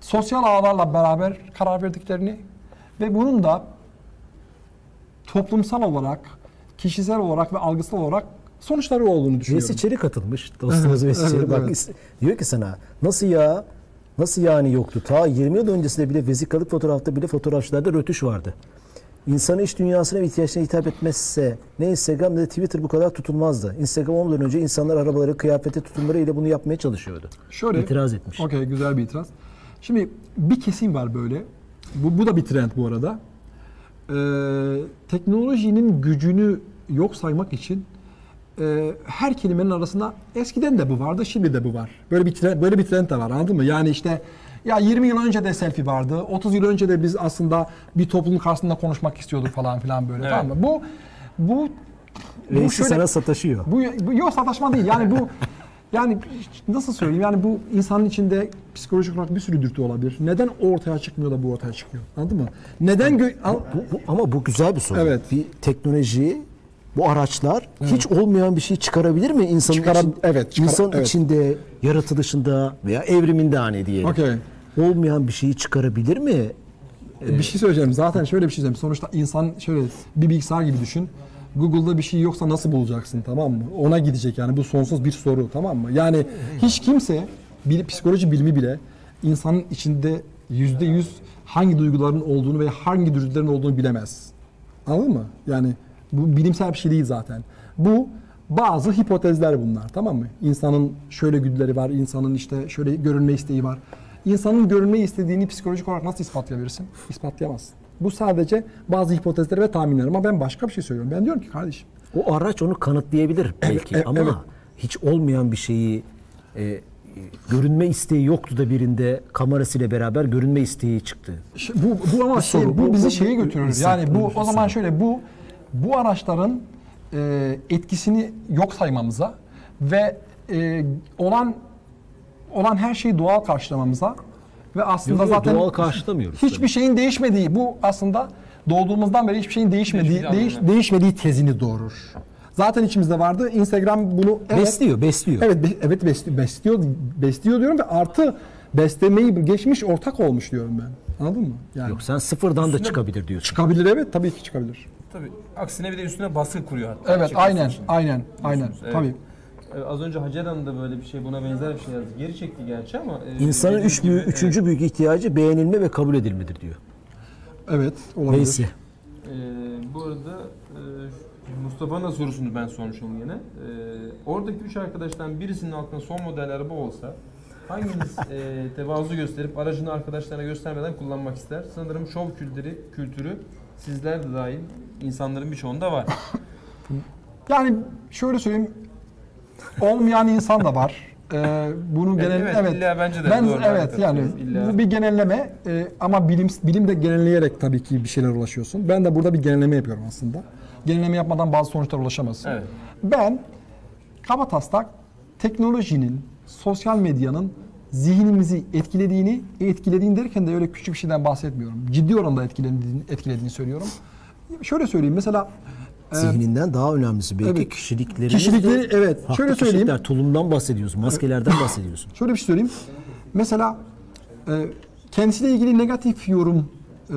sosyal ağlarla beraber karar verdiklerini ve bunun da toplumsal olarak, kişisel olarak ve algısal olarak sonuçları olduğunu düşünüyorum. Vesi Çelik katılmış. Dostumuz evet, Çelik. Bak evet. diyor ki sana nasıl ya nasıl yani yoktu? Ta 20 yıl öncesinde bile vesikalık fotoğrafta bile fotoğrafçılarda rötuş vardı. İnsanın iç dünyasına ve ihtiyaçlarına hitap etmezse ne Instagram ne de Twitter bu kadar tutulmazdı. Instagram olmadan önce insanlar arabaları, kıyafeti, tutumları ile bunu yapmaya çalışıyordu. Şöyle, İtiraz etmiş. Okey güzel bir itiraz. Şimdi bir kesim var böyle. Bu, bu da bir trend bu arada. Ee, teknolojinin gücünü yok saymak için e, her kelimenin arasında eskiden de bu vardı, şimdi de bu var. Böyle bir trend, böyle bir trend de var anladın mı? Yani işte ya 20 yıl önce de selfie vardı. 30 yıl önce de biz aslında bir toplumun karşısında konuşmak istiyorduk falan filan böyle. Evet. Tamam mı? Bu bu bu Reisi şöyle- sana sataşıyor. bu, bu yok sataşma değil. Yani bu yani nasıl söyleyeyim? Yani bu insanın içinde psikolojik olarak bir sürü dürtü olabilir. Neden o ortaya çıkmıyor da bu ortaya çıkıyor? Anladın mı? Neden gö- al- Bu, bu- ama bu güzel bir soru. Evet. Bir teknoloji, bu araçlar hiç olmayan bir şey çıkarabilir mi insanın Çıkara- için- evet, çıkara- insanın evet. içinde, yaratılışında veya evriminde hani diyelim. Okey. Olmayan bir şeyi çıkarabilir mi? Bir şey söyleyeceğim. Zaten şöyle bir şey söyleyeyim. Sonuçta insan şöyle bir bilgisayar gibi düşün. Google'da bir şey yoksa nasıl bulacaksın tamam mı? Ona gidecek yani bu sonsuz bir soru tamam mı? Yani hiç kimse bir psikoloji bilimi bile insanın içinde yüzde yüz hangi duyguların olduğunu ve hangi dürtülerin olduğunu bilemez. Anladın mı? Yani bu bilimsel bir şey değil zaten. Bu bazı hipotezler bunlar tamam mı? İnsanın şöyle güdüleri var, insanın işte şöyle görünme isteği var. İnsanın görünme istediğini psikolojik olarak nasıl ispatlayabilirsin? İspatlayamazsın. Bu sadece bazı hipotezler ve tahminler ama ben başka bir şey söylüyorum. Ben diyorum ki kardeşim O araç onu kanıtlayabilir belki evet, ama evet. hiç olmayan bir şeyi e, görünme isteği yoktu da birinde kamerasıyla beraber görünme isteği çıktı. Bu, bu ama şey, bu bu- bizi şeye götürür. Yani bu o zaman şöyle bu bu araçların e, etkisini yok saymamıza ve e, olan olan her şeyi doğal karşılamamıza ve aslında Yok, yok, zaten doğal karşılamıyoruz Hiçbir tabii. şeyin değişmediği bu aslında doğduğumuzdan beri hiçbir şeyin değişmediği Değişmediği değiş, değişmediği tezini doğurur. Zaten içimizde vardı. Instagram bunu evet, Besliyor, besliyor. Evet, be- evet besliyor, besliyor, besliyor diyorum ve artı beslemeyi geçmiş ortak olmuş diyorum ben. Anladın mı? Yani Yok sen sıfırdan da çıkabilir diyorsun. çıkabilir evet tabii ki çıkabilir. Tabii. Aksine bir de üstüne baskı kuruyor hatta. Evet aynen için. aynen aynen Evet. tabii. Ee, Az önce Hacer Hanım da böyle bir şey buna benzer bir şey yazdı. Geri çekti gerçi ama. e, İnsanın üç büyük, gibi, üçüncü büyük ihtiyacı beğenilme ve kabul edilmedir diyor. Evet olabilir. Neyse. e, e, bu arada e, Mustafa'nın da sorusunu ben sormuşum yine. E, oradaki üç arkadaştan birisinin altında son model araba olsa Hanginiz e, tevazu gösterip aracını arkadaşlarına göstermeden kullanmak ister? Sanırım şov kültürü, kültürü sizler de dahil insanların birçoğunda var. Yani şöyle söyleyeyim, olmayan insan da var. Ee, bunun genel evet, evet. illa bence de ben doğru, evet yani. İlla- bu bir genelleme Ee, ama bilim bilim de genelleyerek tabii ki bir şeyler ulaşıyorsun. Ben de burada bir genelleme yapıyorum aslında. Genelleme yapmadan bazı sonuçlara ulaşamazsın. Evet. Ben kabataslak teknolojinin, sosyal medyanın zihnimizi etkilediğini, etkilediğini derken de öyle küçük bir şeyden bahsetmiyorum. Ciddi oranda etkilediğini, etkilediğini söylüyorum. Şöyle söyleyeyim mesela e, Zihninden daha önemlisi belki Evet. Kişilikleri, de- evet. farklı Şöyle söyleyeyim. kişilikler, tulumdan bahsediyorsun, maskelerden bahsediyorsun. Şöyle bir şey söyleyeyim. Mesela e, kendisiyle ilgili negatif yorum e,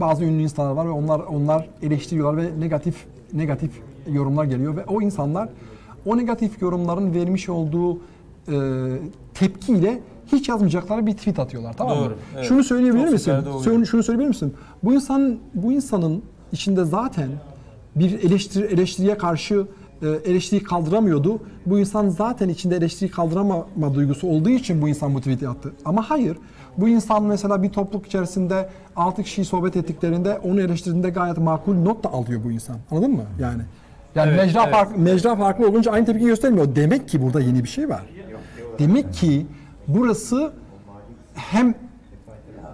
bazı ünlü insanlar var ve onlar onlar eleştiriyorlar ve negatif negatif yorumlar geliyor ve o insanlar o negatif yorumların vermiş olduğu e, tepkiyle hiç yazmayacakları bir tweet atıyorlar tamam mı? Doğru, evet. Şunu söyleyebilir Çok misin? oluyor. Şunu, söyleyebilir misin? Bu insan bu insanın içinde zaten bir eleştiri, eleştiriye karşı e, eleştiriyi kaldıramıyordu. Bu insan zaten içinde eleştiriyi kaldıramama duygusu olduğu için bu insan bu tweet'i attı. Ama hayır. Bu insan mesela bir topluluk içerisinde 6 kişiyi sohbet ettiklerinde onu eleştirdiğinde gayet makul not da alıyor bu insan. Anladın mı? Yani yani Evet, mecra evet. farklı mecra farklı olunca aynı tepki göstermiyor. Demek ki burada yeni bir şey var. Demek ki burası hem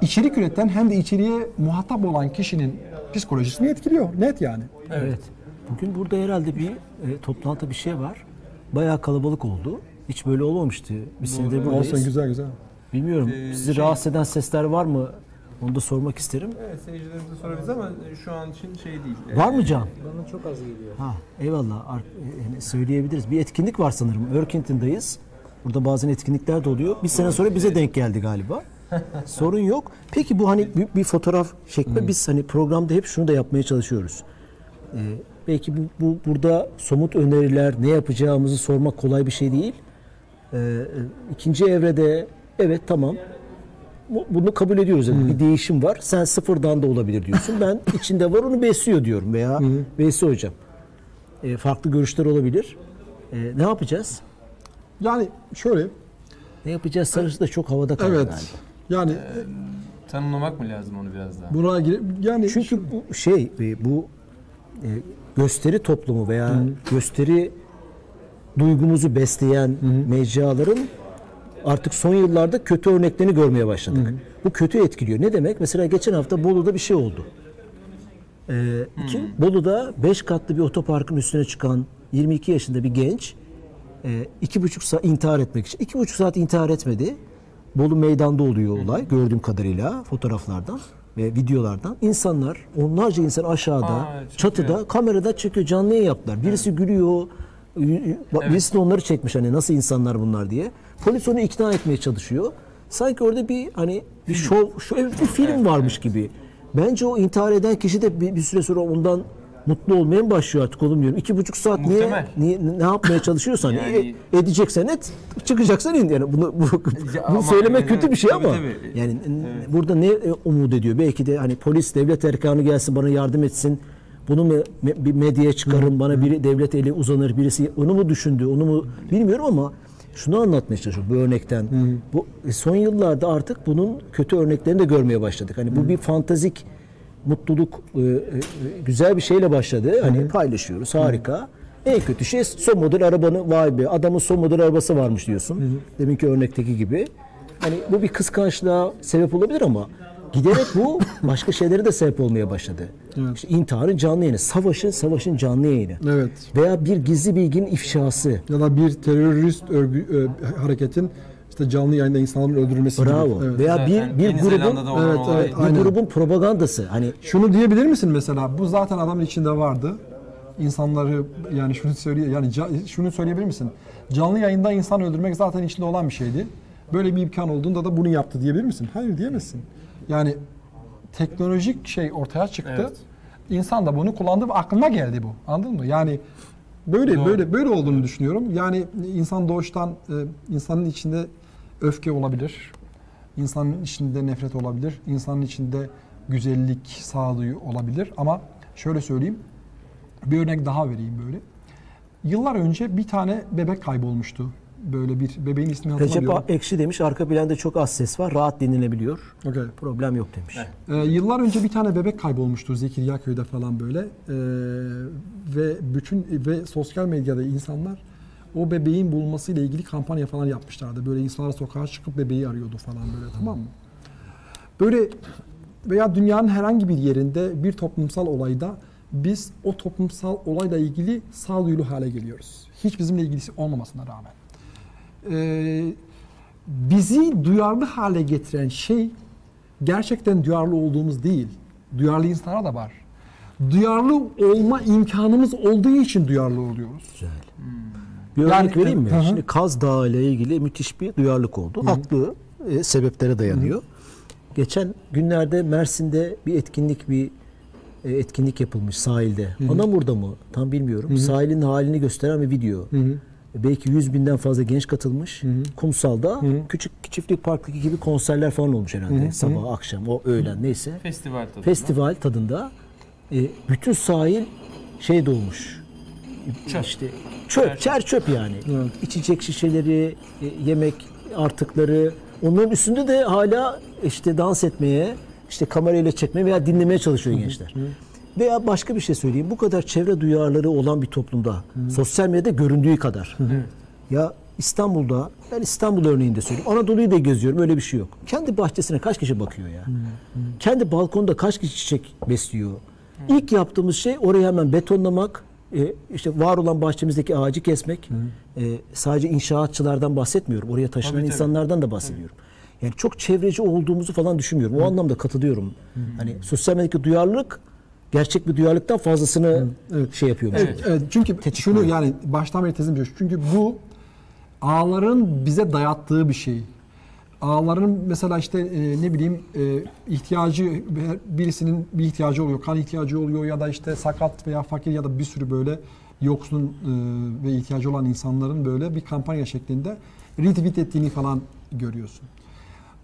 içerik üreten hem de içeriye muhatap olan kişinin psikolojisini etkiliyor. Net yani. Evet. Bugün burada herhalde bir e, toplantı bir şey var. Bayağı kalabalık oldu. Hiç böyle olmamıştı. Bir senedir buradayız. Olsun güzel güzel. Bilmiyorum. Ee, Sizi şey- rahatsız eden sesler var mı? Onu da sormak isterim. Evet seyircilerimize sorabiliriz ama şu an için şey değil. Var mı Can? Bana çok az geliyor. Ha, eyvallah. Ar- e, yani söyleyebiliriz. Bir etkinlik var sanırım. Örkentin'dayız. Burada bazen etkinlikler de oluyor. Bir sene sonra bize denk geldi galiba. Sorun yok. Peki bu hani bir, bir fotoğraf çekme biz hani programda hep şunu da yapmaya çalışıyoruz. Ee, belki bu, bu burada somut öneriler, ne yapacağımızı sormak kolay bir şey değil. Ee, e, ikinci evrede evet tamam bu- bunu kabul ediyoruz. Yani Bir değişim var. Sen sıfırdan da olabilir diyorsun. Ben içinde var onu besliyor diyorum veya Veysi hocam. E, farklı görüşler olabilir. E, ne yapacağız? Yani şöyle Ne yapacağız sarısı da çok havada kaldı evet. galiba. Yani Tanımlamak mı lazım onu biraz daha? buna girip yani Çünkü bu şey e, bu e, gösteri toplumu veya gösteri duygumuzu besleyen mecraların artık son yıllarda kötü örneklerini görmeye başladık. Bu kötü etkiliyor. Ne demek? Mesela geçen hafta Bolu'da bir şey oldu. Ee, iki, Bolu'da 5 katlı bir otoparkın üstüne çıkan 22 yaşında bir genç e, iki buçuk saat intihar etmek için. iki buçuk saat intihar etmedi. Bolu meydanda oluyor olay gördüğüm kadarıyla fotoğraflardan ve videolardan. İnsanlar onlarca insan aşağıda Aa, çatıda kamerada çekiyor canlı yayın yaptılar. Birisi gülüyor. Birisi de onları çekmiş hani nasıl insanlar bunlar diye. Polis onu ikna etmeye çalışıyor. Sanki orada bir hani bir şov, şu evet, bir film varmış gibi. Bence o intihar eden kişi de bir, bir süre sonra ondan mutlu olmaya mı başlıyor artık oğlum diyorum. İki buçuk saat niye, niye ne yapmaya çalışıyorsan Yani- e- edeceksen et çıkacaksan in yani bunu bu, bunu söylemek evet, kötü bir şey tabii, ama tabii. yani n- burada ne e, umut ediyor belki de hani polis devlet erkanı gelsin bana yardım etsin bunu mu bir medyaya çıkarın bana biri devlet eli uzanır birisi onu mu düşündü onu mu bilmiyorum ama şunu anlatmaya çalışıyorum bu örnekten. Bu e, son yıllarda artık bunun kötü örneklerini de görmeye başladık. Hani bu bir fantazik mutluluk e, e, güzel bir şeyle başladı. Hani paylaşıyoruz harika. En kötü şey son model arabanı vay be adamın son model arabası varmış diyorsun. Deminki örnekteki gibi. Hani bu bir kıskançlığa sebep olabilir ama giderek bu başka şeylere de sebep olmaya başladı. İşte intiharın canlı yayını, savaşın savaşın canlı yayını. evet. Veya bir gizli bilginin ifşası. Ya da bir terörist örgü, e, hareketin işte canlı yayında insanların öldürülmesi gibi. Bravo. Evet. Veya bir bir Yeni grubun Zelanda'da olan Evet, olay. evet, bir Aynen. grubun propagandası. Hani Şunu diyebilir misin mesela? Bu zaten adamın içinde vardı. İnsanları yani şunu söyle yani ca- şunu söyleyebilir misin? Canlı yayında insan öldürmek zaten içinde olan bir şeydi. Böyle bir imkan olduğunda da bunu yaptı diyebilir misin? Hayır diyemezsin. Yani teknolojik şey ortaya çıktı. Evet. İnsan da bunu kullandı ve aklına geldi bu. Anladın mı? Yani böyle Doğru. böyle böyle olduğunu düşünüyorum. Yani insan doğuştan e, insanın içinde öfke olabilir. İnsanın içinde nefret olabilir. İnsanın içinde güzellik, sağduyu olabilir. Ama şöyle söyleyeyim. Bir örnek daha vereyim böyle. Yıllar önce bir tane bebek kaybolmuştu. Böyle bir bebeğin ismini Recep hatırlamıyorum. Ekşi demiş arka planda çok az ses var. Rahat dinlenebiliyor. Okey. Problem yok demiş. Evet. Ee, yıllar önce bir tane bebek kaybolmuştu Zekeriya köyde falan böyle Ee, ve bütün ve sosyal medyada insanlar o bebeğin bulunmasıyla ilgili kampanya falan yapmışlardı. Böyle insanlar sokağa çıkıp bebeği arıyordu falan böyle tamam mı? Böyle veya dünyanın herhangi bir yerinde bir toplumsal olayda biz o toplumsal olayla ilgili sağduyulu hale geliyoruz. Hiç bizimle ilgisi olmamasına rağmen. Ee, bizi duyarlı hale getiren şey gerçekten duyarlı olduğumuz değil. Duyarlı insanlar da var. Duyarlı olma imkanımız olduğu için duyarlı oluyoruz. Güzel. Bir Yani- örnek vereyim mi? Hı hı. Şimdi Kaz Dağı ile ilgili müthiş bir duyarlılık oldu. Haklı e, sebeplere dayanıyor. Geçen günlerde Mersin'de bir etkinlik bir e, etkinlik yapılmış sahilde. Anamur'da mı? Tam bilmiyorum. Sahilin halini gösteren bir video. E, Belki 100 binden fazla genç katılmış. Kumsalda küçük çiftlik parktaki gibi konserler falan olmuş herhalde. Sabah, akşam, o öğlen neyse. Festival tadında. Festival tadında e, bütün sahil şey dolmuş. Çöp. İşte çöp, çer çöp yani. Evet. İçecek şişeleri, e, yemek artıkları. Onların üstünde de hala işte dans etmeye, işte kamerayla çekmeye veya dinlemeye çalışıyor gençler. Veya başka bir şey söyleyeyim. Bu kadar çevre duyarları olan bir toplumda, sosyal medyada göründüğü kadar. Ya İstanbul'da, ben İstanbul örneğinde söyleyeyim. Anadolu'yu da geziyorum, öyle bir şey yok. Kendi bahçesine kaç kişi bakıyor ya? Kendi balkonda kaç kişi çiçek besliyor? İlk yaptığımız şey orayı hemen betonlamak, e, işte var olan bahçemizdeki ağacı kesmek. E, sadece inşaatçılardan bahsetmiyorum. Oraya taşınan Tabii, tabii. insanlardan da bahsediyorum. Yani çok çevreci olduğumuzu falan düşünmüyorum. O anlamda katılıyorum. Hani sosyal medyadaki duyarlılık gerçek bir duyarlılıktan fazlasını şey yapıyor. Evet, evet. çünkü şunu yani baştan beri tezim diyor. Çünkü bu ağların bize dayattığı bir şey. Ağların mesela işte e, ne bileyim e, ihtiyacı birisinin bir ihtiyacı oluyor, kan ihtiyacı oluyor ya da işte sakat veya fakir ya da bir sürü böyle yoksun e, ve ihtiyacı olan insanların böyle bir kampanya şeklinde retweet ettiğini falan görüyorsun.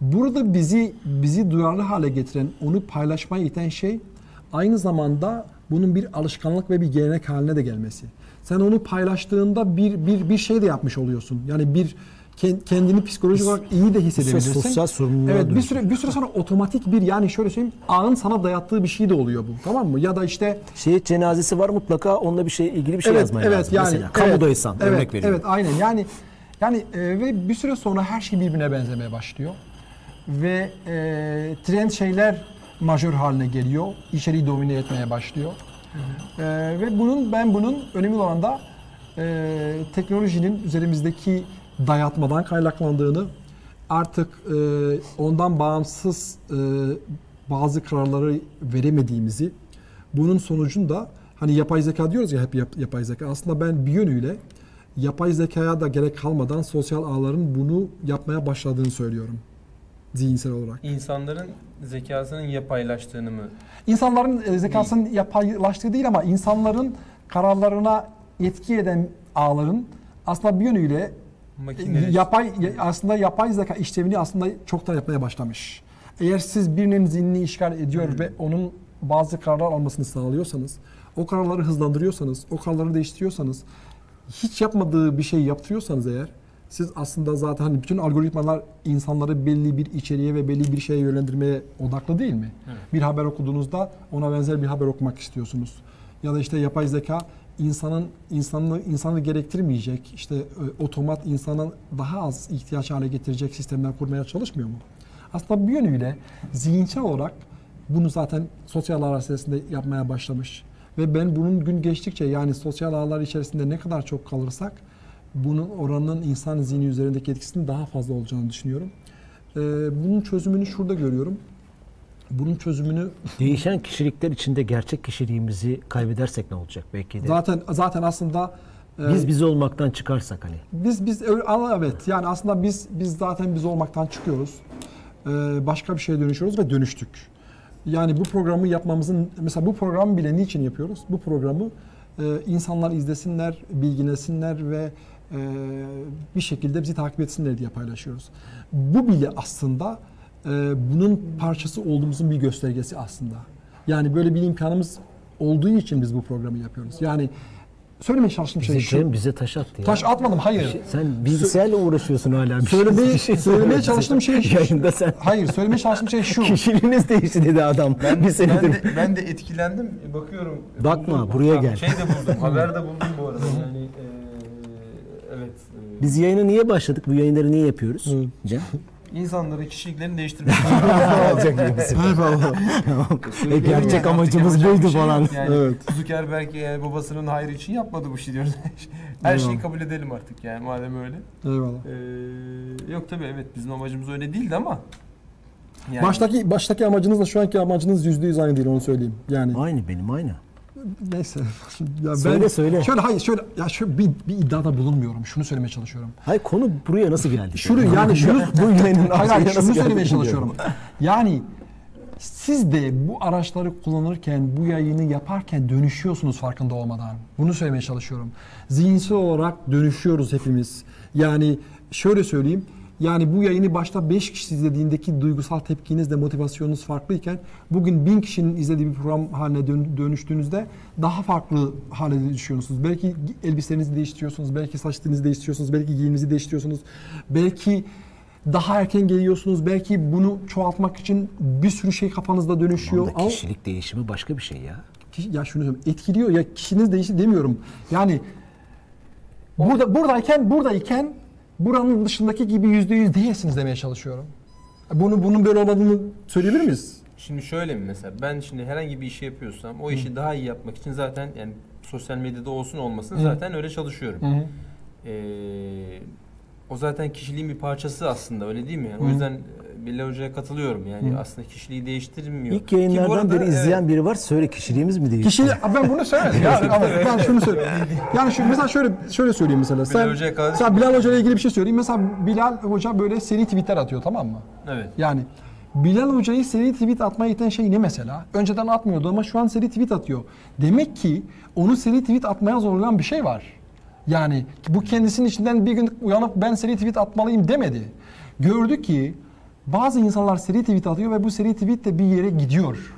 Burada bizi bizi duyarlı hale getiren, onu paylaşmaya iten şey aynı zamanda bunun bir alışkanlık ve bir gelenek haline de gelmesi. Sen onu paylaştığında bir bir bir şey de yapmış oluyorsun. Yani bir kendini psikolojik olarak iyi de hissedebilirsin. sosyal sorumluluğa Evet, bir süre bir süre sonra otomatik bir yani şöyle söyleyeyim, ağın sana dayattığı bir şey de oluyor bu. Tamam mı? Ya da işte Şehit cenazesi var mutlaka onunla bir şey ilgili bir şey evet, yazman evet, lazım. Yani, Mesela evet, kamudaysan evet, örnek veriyorum. Evet aynen yani yani e, ve bir süre sonra her şey birbirine benzemeye başlıyor. Ve e, trend şeyler majör haline geliyor. İçeriği domine etmeye başlıyor. E, ve bunun ben bunun önemli olan da e, teknolojinin üzerimizdeki dayatmadan kaynaklandığını artık e, ondan bağımsız e, bazı kararları veremediğimizi bunun sonucunda hani yapay zeka diyoruz ya hep yap- yapay zeka aslında ben bir yönüyle yapay zekaya da gerek kalmadan sosyal ağların bunu yapmaya başladığını söylüyorum zihinsel olarak. İnsanların zekasının yapaylaştığını mı? İnsanların e, zekasının yapaylaştığı değil ama insanların kararlarına etki eden ağların aslında bir yönüyle Makineleri. yapay aslında yapay zeka işlevini aslında çoktan yapmaya başlamış. Eğer siz birinin zihnini işgal ediyor ve onun bazı kararlar almasını sağlıyorsanız, o kararları hızlandırıyorsanız, o kararları değiştiriyorsanız, hiç yapmadığı bir şey yaptırıyorsanız eğer, siz aslında zaten hani bütün algoritmalar insanları belli bir içeriğe ve belli bir şeye yönlendirmeye odaklı değil mi? Bir haber okuduğunuzda ona benzer bir haber okumak istiyorsunuz. Ya da işte yapay zeka insanın insanı insanı gerektirmeyecek işte e, otomat insanın daha az ihtiyaç hale getirecek sistemler kurmaya çalışmıyor mu? Aslında bir yönüyle zihinsel olarak bunu zaten sosyal ağlar içerisinde yapmaya başlamış. Ve ben bunun gün geçtikçe yani sosyal ağlar içerisinde ne kadar çok kalırsak bunun oranın insan zihni üzerindeki etkisinin daha fazla olacağını düşünüyorum. Ee, bunun çözümünü şurada görüyorum. Bunun çözümünü Değişen kişilikler içinde gerçek kişiliğimizi kaybedersek ne olacak belki de. zaten zaten aslında e, Biz biz olmaktan çıkarsak hani. Biz biz evet yani aslında biz biz zaten biz olmaktan çıkıyoruz. Ee, başka bir şeye dönüşüyoruz ve dönüştük. Yani bu programı yapmamızın mesela bu programı bile niçin yapıyoruz? Bu programı e, insanlar izlesinler, bilgilensinler ve e, bir şekilde bizi takip etsinler diye paylaşıyoruz. Bu bile aslında e, bunun parçası olduğumuzun bir göstergesi aslında. Yani böyle bir imkanımız olduğu için biz bu programı yapıyoruz. Yani söylemeye çalıştığım şey Bize, şu. Cem bize taş attı ya. Taş atmadım hayır. Sen bilgisayarla uğraşıyorsun hala. Bir şey- Söylemeye- bir şey söylemeye söyle. çalıştığım şey şu. Yayında sen Hayır söylemeye çalıştığım şey şu. kişiliğiniz değişti dedi adam. bir Ben senedir. de, ben de etkilendim. Bakıyorum. Bakma, buldum. buraya gel. Şey de buldum. haber de buldum bu arada. Yani e, evet. e, Biz yayına niye başladık? Bu yayınları niye yapıyoruz? Hı. Cem? İnsanların kişiliklerini değiştirmek. Olacak gibisi. Eyvallah. E, gerçek amacımız buydu falan. şey Yani Evet. Zuckerberg yani babasının hayrı için yapmadı bu şey diyoruz. Her şeyi kabul edelim artık yani madem öyle. Eyvallah. Ee, yok tabii evet bizim amacımız öyle değildi ama. Yani, Baştaki baştaki amacınızla şu anki amacınız yüzde yüz aynı değil onu söyleyeyim. Yani Aynı benim aynı. Neyse. ya Söyle, söyle. Şöyle hayır şöyle ya şöyle bir, bir iddiada bulunmuyorum. Şunu söylemeye çalışıyorum. Hayır konu buraya nasıl geldi? Şunu yani şunu bu yayının hayır, şunu söylemeye çalışıyorum. Yani siz de bu araçları kullanırken, bu yayını yaparken dönüşüyorsunuz farkında olmadan. Bunu söylemeye çalışıyorum. Zihinsel olarak dönüşüyoruz hepimiz. Yani şöyle söyleyeyim. Yani bu yayını başta 5 kişi izlediğindeki duygusal tepkinizle motivasyonunuz farklıyken bugün 1000 kişinin izlediği bir program haline dön- dönüştüğünüzde daha farklı hale düşüyorsunuz. Belki elbiselerinizi değiştiriyorsunuz, belki saç stilinizi değiştiriyorsunuz, belki giyiminizi değiştiriyorsunuz. Belki daha erken geliyorsunuz. Belki bunu çoğaltmak için bir sürü şey kafanızda dönüşüyor. Tamam da Ama kişilik değişimi başka bir şey ya. ya şunu söyleyeyim, etkiliyor ya kişiniz değişti demiyorum. Yani burada buradayken buradayken buranın dışındaki gibi yüzde yüz değilsiniz demeye çalışıyorum. Bunu bunun böyle olmadığını söyleyebilir miyiz? Şimdi şöyle mi mesela ben şimdi herhangi bir işi yapıyorsam o işi daha iyi yapmak için zaten yani sosyal medyada olsun olmasın zaten öyle çalışıyorum. Ee, o zaten kişiliğin bir parçası aslında öyle değil mi? Yani o yüzden Bilal Hoca'ya katılıyorum. Yani aslında kişiliği değiştirmiyor. İlk Ki yayınlardan arada, beri evet, izleyen biri var. Söyle kişiliğimiz mi değişti? Kişi ben bunu söylemedim ya ama ben şunu söyleyeyim. Yani şu mesela şöyle şöyle söyleyeyim mesela. Sen, Hoca'ya sen Bilal Hoca ile ilgili bir şey söyleyeyim. Mesela Bilal Hoca böyle seri tweetler atıyor tamam mı? Evet. Yani Bilal Hoca'yı seri tweet atmaya iten şey ne mesela? Önceden atmıyordu ama şu an seri tweet atıyor. Demek ki onu seri tweet atmaya zorlayan bir şey var. Yani bu kendisinin içinden bir gün uyanıp ben seri tweet atmalıyım demedi. Gördü ki bazı insanlar seri tweet atıyor ve bu seri tweet de bir yere gidiyor.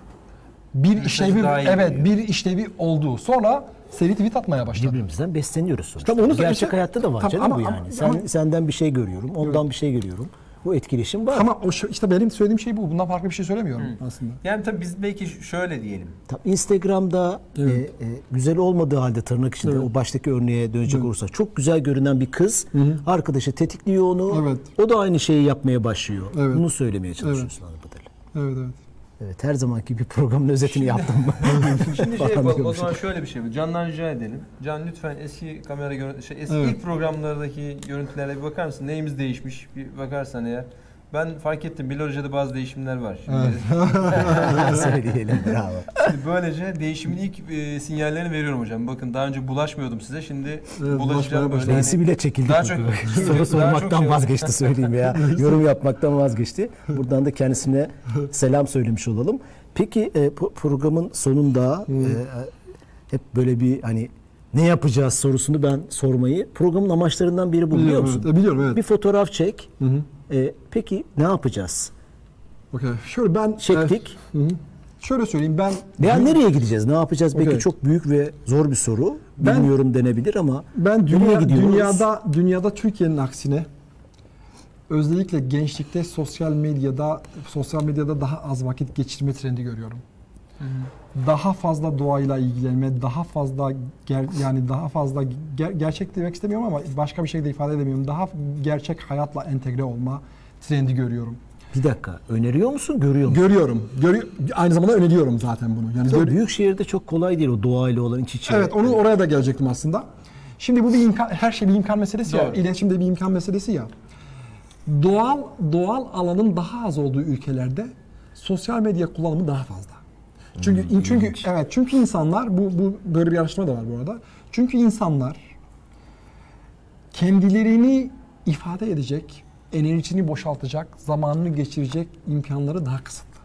Bir işlevi evet gidiyor. bir işlevi oldu. Sonra seri tweet atmaya başladı. Birbirimizden besleniyoruz sonuçta. Tabii onu- Gerçek işte- hayatta da var Tabii canım ama- bu yani. ama- Sen, ama- senden bir şey görüyorum, ondan bir şey görüyorum. Bu etkileşim var. Ama o şu- işte benim söylediğim şey bu. Bundan farklı bir şey söylemiyorum aslında. Yani tabii biz belki şöyle diyelim. Tam Instagram'da Evet. e, e, güzel olmadığı halde tırnak içinde Evet. o baştaki örneğe dönecek olursa çok güzel görünen bir kız arkadaşı tetikliyor onu. Evet. O da aynı şeyi yapmaya başlıyor. Evet. Bunu söylemeye çalışıyorsun anladığım kadarıyla. Evet evet. Evet her zamanki bir programın özetini yaptım. Şimdi şey yapalım o zaman şöyle bir şey yapalım. Can'dan rica edelim. Can lütfen eski kamera görüntü, şey, eski Evet. ilk programlardaki görüntülere bir bakar mısın? Neyimiz değişmiş? Bir bakarsan eğer. Ben fark ettim Hoca'da bazı değişimler var. Şimdi, Söyleyelim bravo. şimdi böylece değişimin ilk e, sinyallerini veriyorum hocam. Bakın daha önce bulaşmıyordum size. Şimdi bulaşmaya bulaşacağım. Reisi bile çekildi. Daha çok- Soru daha çok sormaktan şey- vazgeçti söyleyeyim ya. Yorum yapmaktan vazgeçti. Buradan da kendisine selam söylemiş olalım. Peki e, pro- programın sonunda e, hep böyle bir hani ne yapacağız sorusunu ben sormayı programın amaçlarından biri bu biliyor musun? evet. E, biliyorum, evet. Bir fotoğraf çek. Hı hı. E, peki ne yapacağız? Okey. Şöyle ben Çektik. e, hı hı. Şöyle söyleyeyim ben Veya nereye gideceğiz? Ne yapacağız? Belki Okey. çok büyük ve zor bir soru. Ben- Bilmiyorum denebilir ama ben dünya, gidiyoruz? dünyada dünyada Türkiye'nin aksine özellikle gençlikte sosyal medyada sosyal medyada daha az vakit geçirme trendi görüyorum. Daha fazla doğayla ilgilenme, daha fazla ger- yani daha fazla ger- gerçek demek istemiyorum ama başka bir şey de ifade edemiyorum. Daha gerçek hayatla entegre olma trendi görüyorum. bir dakika öneriyor musun? Görüyor musun? Görüyorum. Görü aynı zamanda öneriyorum zaten bunu. Yani gör- büyük şehirde çok kolay değil o doğayla olan iç içe. Evet onu oraya da gelecektim aslında. Şimdi bu bir imkan, her şey bir imkan meselesi ya. Doğru. İletişimde bir imkan meselesi ya. Doğal doğal alanın daha az olduğu ülkelerde sosyal medya kullanımı daha fazla. Çünkü çünkü evet çünkü insanlar bu bu böyle bir araştırma da var bu arada. Çünkü insanlar kendilerini ifade edecek, enerjisini boşaltacak, zamanını geçirecek imkanları daha kısıtlı.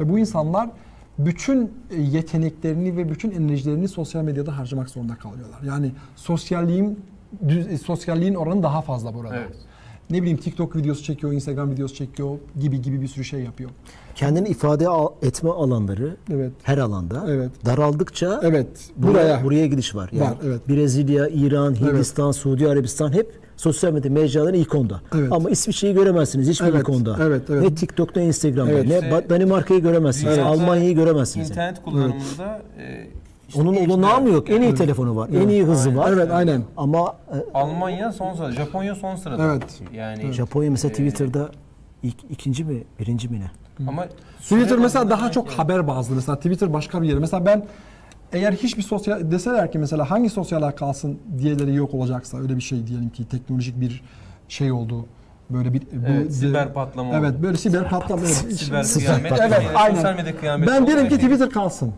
Ve bu insanlar bütün e, yeteneklerini ve bütün enerjilerini sosyal medyada harcamak zorunda kalıyorlar. Yani sosyalliğin düz- e, sosyalliğin oranı daha fazla burada. Evet. ne bileyim TikTok videosu çekiyor, Instagram videosu çekiyor gibi gibi bir sürü şey yapıyor. Kendini ifade etme alanları Evet. her alanda Evet. daraldıkça Evet. buraya, Buraya. buraya gidiş var. Yani Var, evet. Brezilya, İran, Hindistan, Suudi Arabistan hep sosyal medya mecraların ilk onda. Evet. Ama İsviçre'yi göremezsiniz hiçbir Evet, ilk onda. evet, evet. Ne TikTok'ta, ne Instagram'da, Evet. ne Danimarka'yı göremezsiniz, dünyada Almanya'yı göremezsiniz. İnternet kullanımında e, işte Onun olanağı mı yok? En iyi telefonu var, en iyi hızı var. Evet, aynen. Ama e, Almanya son sırada, Japonya son sırada. Evet. Yani Japonya mesela e, Twitter'da ilk, ikinci mi, birinci mi ne? Ama Twitter mesela daha çok sanki- haber bazlı. Mesela Twitter başka bir yer. Mesela ben eğer hiçbir sosyal deseler ki mesela hangi sosyal ağ kalsın diğerleri yok olacaksa öyle bir şey diyelim ki teknolojik bir şey oldu. Böyle bir bu Evet, siber patlama Evet, oldu. böyle siber patlama. Evet, Siber Siber kıyamet. patlama. Evet, yani aynen. Sosyal medya kıyameti. Ben derim ki. Twitter kalsın.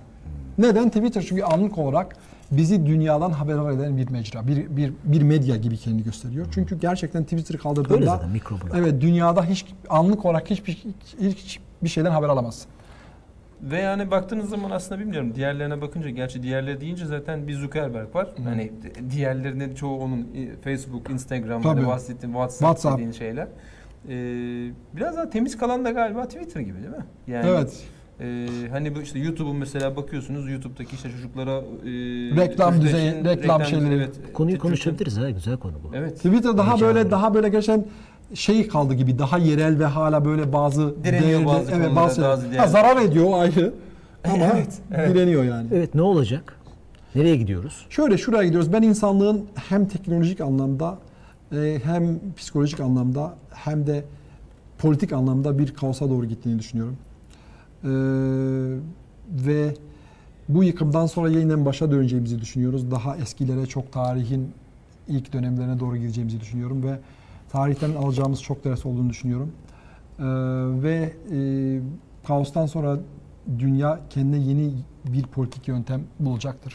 Neden? Twitter çünkü anlık olarak bizi dünyadan haberdar eden bir mecra, bir, bir, bir medya gibi kendini gösteriyor. Çünkü gerçekten Twitter Öyle kaldırdığında zaten mikroblog. evet dünyada hiç anlık olarak hiçbir hiç bir şeyden haber alamazsın. Ve yani baktığınız zaman aslında bilmiyorum diğerlerine bakınca gerçi diğerleri deyince zaten bir Zuckerberg var. Hani di- diğerlerinin çoğu onun e, Facebook, Instagram, Tabii. hani bahsettiğin WhatsApp, WhatsApp. dediğin şeyler. Ee, biraz daha temiz kalan da galiba Twitter gibi değil mi? Yani Evet. e, hani bu işte YouTube'un mesela bakıyorsunuz YouTube'daki işte çocuklara e, Reklam düzeyi, için reklam şeyleri. evet, Konuyu konuşabiliriz ha, güzel konu bu. Evet. Twitter daha böyle daha böyle geçen şey kaldı gibi daha yerel ve hala böyle bazı Direniyor bazı konulara, bazı şeyler- ha, zarar ediyor o ayrı ama Evet, evet. direniyor yani. Evet ne olacak? Nereye gidiyoruz? Şöyle şuraya gidiyoruz. Ben insanlığın hem teknolojik anlamda e, hem psikolojik anlamda hem de politik anlamda bir kaosa doğru gittiğini düşünüyorum. Ee, ve bu yıkımdan sonra yeniden başa döneceğimizi düşünüyoruz. Daha eskilere, çok tarihin ilk dönemlerine doğru gideceğimizi düşünüyorum ve tarihten alacağımız çok ders olduğunu düşünüyorum. Ee, ve e, kaostan sonra dünya kendine yeni bir politik yöntem bulacaktır.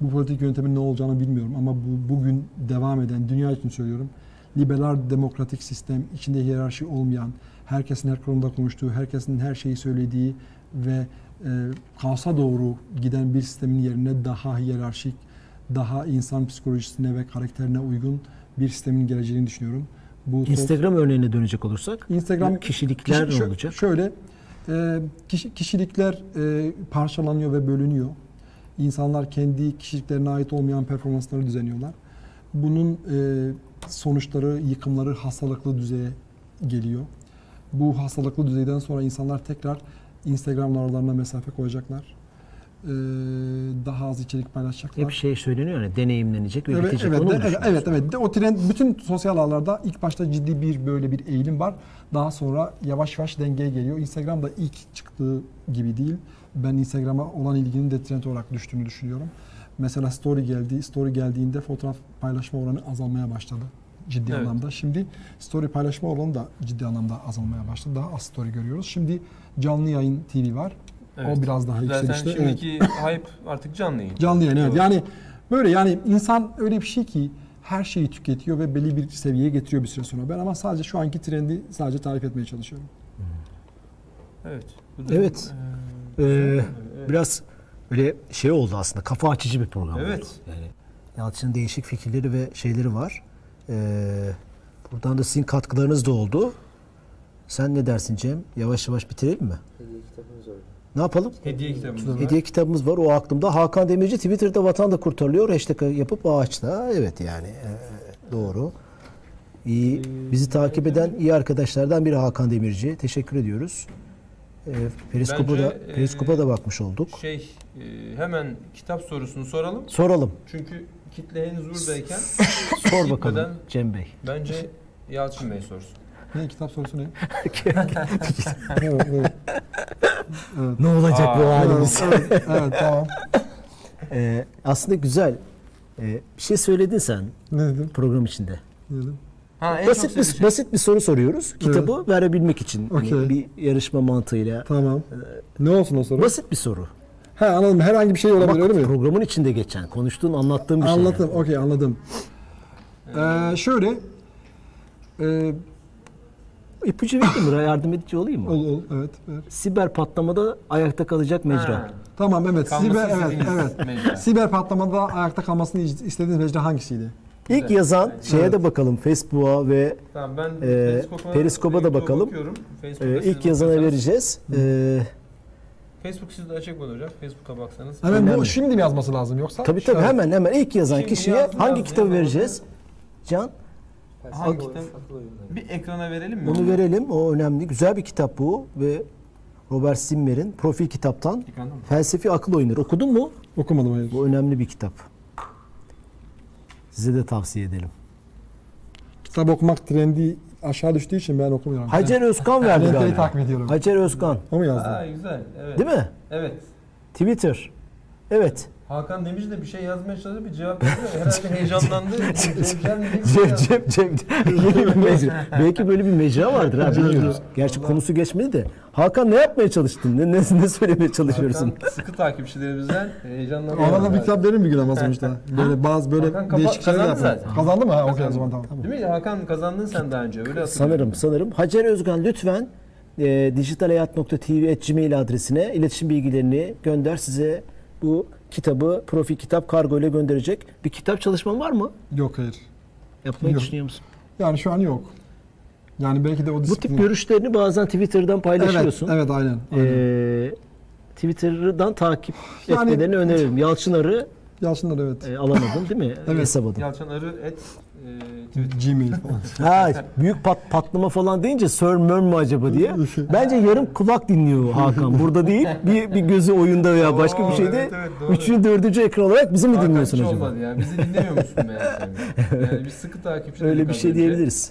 Bu politik yöntemin ne olacağını bilmiyorum ama bu bugün devam eden dünya için söylüyorum. Liberal demokratik sistem, içinde hiyerarşi olmayan, herkesin her konuda konuştuğu, herkesin her şeyi söylediği ve e, kaosa doğru giden bir sistemin yerine daha hiyerarşik, daha insan psikolojisine ve karakterine uygun bir sistemin geleceğini düşünüyorum. Bu Instagram örneğine dönecek olursak Instagram kişilikler kişi- ne olacak? Şöyle e, kişi- kişilikler e, parçalanıyor ve bölünüyor. İnsanlar kendi kişiliklerine ait olmayan performansları düzenliyorlar. Bunun e, sonuçları, yıkımları hastalıklı düzeye geliyor. Bu hastalıklı düzeyden sonra insanlar tekrar Instagram aralarına mesafe koyacaklar. E, daha az içerik paylaşacaklar. Hep şey söyleniyor hani deneyimlenecek ve Evet, evet, evet, evet, evet. De, o trend bütün sosyal ağlarda ilk başta ciddi bir böyle bir eğilim var. Daha sonra yavaş yavaş dengeye geliyor. Instagram da ilk çıktığı gibi değil. Ben Instagram'a olan ilginin de trend olarak düştüğünü düşünüyorum. Mesela story geldi. Story geldiğinde fotoğraf paylaşma oranı azalmaya başladı ciddi Evet. anlamda. Şimdi story paylaşma oranı da ciddi anlamda azalmaya başladı. Daha az story görüyoruz. Şimdi canlı yayın TV var. Evet. O biraz daha Zaten yükselişte. Evet. şimdiki hype artık canlı yayın. Canlı yayın evet. Doğru. Yani böyle yani insan öyle bir şey ki her şeyi tüketiyor ve belli bir seviyeye getiriyor bir süre sonra. Ben ama sadece şu anki trendi sadece tarif etmeye çalışıyorum. Evet. Bu da- Evet. Ee, Ee, evet. biraz böyle şey oldu aslında kafa açıcı bir program Evet. oldu. Yani Yalçın'ın değişik fikirleri ve şeyleri var. Ee, buradan da sizin katkılarınız da oldu. Sen ne dersin Cem? Yavaş yavaş bitirelim mi? Ne yapalım? Hediye kitabımız var. Hediye kitabımız var o aklımda. Hakan Demirci Twitter'da vatan da kurtarılıyor. Hashtag yapıp ağaçta. Evet yani e, doğru. İyi, bizi takip eden iyi arkadaşlardan biri Hakan Demirci. Teşekkür ediyoruz. E, Periskop'a Bence, da, e, Periskop'a da bakmış olduk. Şey, e, hemen kitap sorusunu soralım. Soralım. Çünkü kitle henüz buradayken Sor bakalım Cem Bey. bence Yalçın Bey sorsun. Ne kitap sorusu ne? evet, evet. Ne olacak bu Aa, halimiz? evet, evet, tamam. E, aslında güzel. E, bir şey söyledin sen Ne dedim? program içinde. Ne dedim? Ha, en Basit bir, şey. basit bir soru soruyoruz. Kitabı verebilmek için. Hani Okey. bir yarışma mantığıyla. Tamam. Ne olsun o soru? Basit bir soru. Ha anladım. Herhangi bir şey olabilir Ama öyle mi? programın içinde geçen, konuştuğun, anlattığın bir şey. Anladım. yani. Okey anladım. Ee, şöyle. E, İpucu vereyim mi? Yardım edici olayım mı? ol, ol, evet, evet. Siber patlamada ayakta kalacak mecra. Ha, Tamam evet. kalmasını Siber evet evet. mecra. Siber patlamada ayakta kalmasını istediğiniz mecra hangisiydi? İlk Güzel. yazan Evet. şeye de bakalım Facebook'a ve Tamam ben Ee, Periskop'a, da bakalım. e, ilk yazana vereceğiz. E, Facebook sizde açık mı hocam? Facebook'a baksanız. Hemen bu şimdi mi yazması lazım yoksa? tabii tabii hemen hemen ilk yazan Şimdi kişiye yazdı, hangi yazdı, kitabı vereceğiz? Can Hangi kitap? Bir ekrana verelim mi? bunu verelim. O önemli. Güzel bir kitap bu ve Robert Zimmer'in profil kitaptan? Felsefi Akıl Oyunları. Okudun mu? Okumadım hayır. Bu önemli bir kitap. Size de tavsiye edelim. Kitap okumak trendi aşağı düştüğü için ben okumuyorum. Hacer Özkan verdi galiba. takip ediyorum. Hacer Özkan. O mu yazdı? Aa güzel. Evet. Değil mi? Evet. Twitter. Evet. Hakan Demirci de bir şey yazmaya çalıştı bir cevap veriyor. Herhalde heyecanlandı. Bir Cem. Cem, Cem. Bir. Belki böyle bir mecra vardır ha bilmiyoruz. Gerçi konusu geçmedi de. Hakan ne yapmaya çalıştın? Ne, ne, ne söylemeye çalışıyorsun? Hakan sıkı takipçilerimizden heyecanlandı. Ona da bir kitap verir mi gün ama sonuçta? Böyle bazı böyle Hakan kapa- değişik şeyler kazandı yapıyor. zaten. Kazandı mı? Ha, okey o zaman tamam. Değil mi? Hakan kazandın sen daha önce. Öyle. Sanırım, sanırım. Hacer Özgan lütfen e, dijitalhayat.tv adresine iletişim bilgilerini gönder size bu kitabı profil kitap kargo ile gönderecek. Bir kitap çalışman var mı? Yok hayır. Yapmayı Yok. düşünüyor musun? Yani şu an yok. Yani belki de o Bu tip disiplin- görüşlerini bazen Twitter'dan Evet, paylaşıyorsun. evet aynen. aynen. Ee, Twitter'dan takip Yani- etmelerini öneririm. Yalçın Arı Yalçınlar evet. e, alamadın değil mi? Evet. Hesap adın. Yalçın Arı et. Gmail falan. Ha, büyük pat, patlama falan deyince Sir Mörm mü acaba diye. Bence yarım kulak dinliyor Hakan. Burada değil. Bir, bir gözü oyunda veya başka bir şeyde. evet, evet, doğru. üçüncü, dördüncü ekran olarak bizi mi Hakan dinliyorsun hiç acaba? olmadı ya. Bizi dinlemiyor musun? Yani biz sıkı takipçi Öyle bir şey önce. diyebiliriz.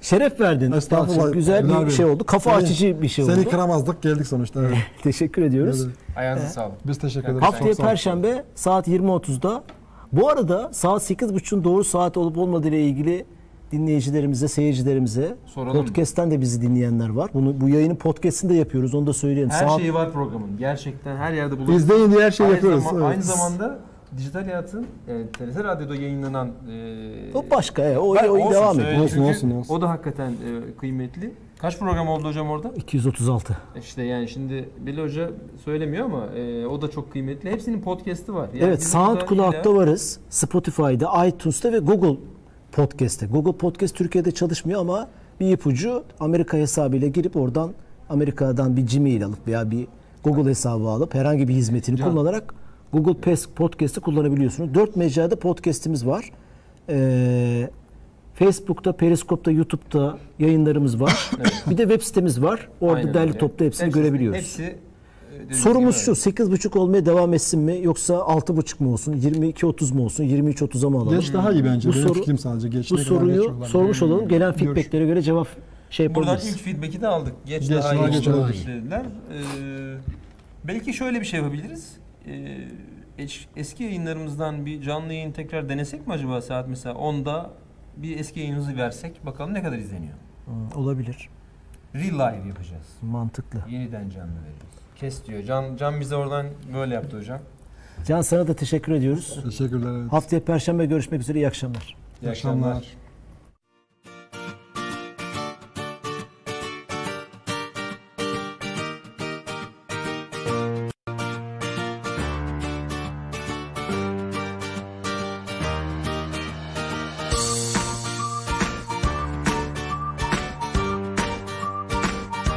Şeref verdin. Estağfurullah. Güzel bir şey oldu. Kafa Seni- açıcı bir şey oldu. Seni kıramazdık geldik sonuçta. Evet. Teşekkür ediyoruz. Evet. Ayağınıza sağlık. Biz teşekkür ederiz. Haftaya. Perşembe saat 20.30'da. Bu arada saat 8.30'un doğru saat olup olmadığı ile ilgili dinleyicilerimize, seyircilerimize, Soralım mı? podcast'ten de bizi dinleyenler var. Bunu bu yayının podcast'ini de yapıyoruz. Onu da söyleyelim. Her saat şeyi var programın. Gerçekten her yerde bulabilirsiniz. İzleyin diye her şeyi aynı yapıyoruz. Zaman, evet. Aynı zamanda Dijital Hayat'ın e, TRT Radyo'da yayınlanan e, o başka. e, O, Ben- o olsun, devam ediyor. Olsun, olsun, olsun. O da hakikaten e, kıymetli. Kaç program oldu hocam orada? 236. İşte yani şimdi Bilal Hoca söylemiyor ama e, o da çok kıymetli. Hepsinin podcast'i var. Yani evet, SoundCloud'da illa- varız. Spotify'da, iTunes'ta ve Google Podcast'te. Google Podcast Türkiye'de çalışmıyor ama bir ipucu Amerika hesabıyla girip oradan Amerika'dan bir Gmail alıp veya bir Google hesabı alıp herhangi bir hizmetini Can. kullanarak Google Pes- Podcast'ı kullanabiliyorsunuz. Dört mecrada podcast'imiz var. Ee, Facebook'ta, Periskop'ta, YouTube'da yayınlarımız var. bir de web sitemiz var. Orada Aynen derli öyle. toplu hepsini Hepsi- görebiliyoruz. Hepsi e, Sorumuz gibi şu 8.30 olmaya devam etsin mi yoksa 6.30 mu olsun 22.30 mu olsun 23.30'a mı alalım? Geç daha iyi bence. Bu Benim soru- fikrim sadece. Geç Bu soruyu sormuş olalım. Gelen feedbacklere göre cevap şey Buradan yapabiliriz. ilk feedback'i de aldık. Geç, Geç daha daha iyi geç olabilir. dediler. Ee, belki şöyle bir şey yapabiliriz. Ee, es- eski yayınlarımızdan bir canlı yayın tekrar denesek mi acaba saat mesela 10'da bir eski yayınımızı versek bakalım ne kadar izleniyor. Hı, olabilir. Real live yapacağız. Mantıklı. Yeniden canlı veririz. Kes diyor. Can, Can bize oradan böyle yaptı hocam. Can sana da teşekkür ediyoruz. Teşekkürler. Evet. Haftaya Perşembe görüşmek üzere. İyi akşamlar. İyi İyi akşamlar. akşamlar.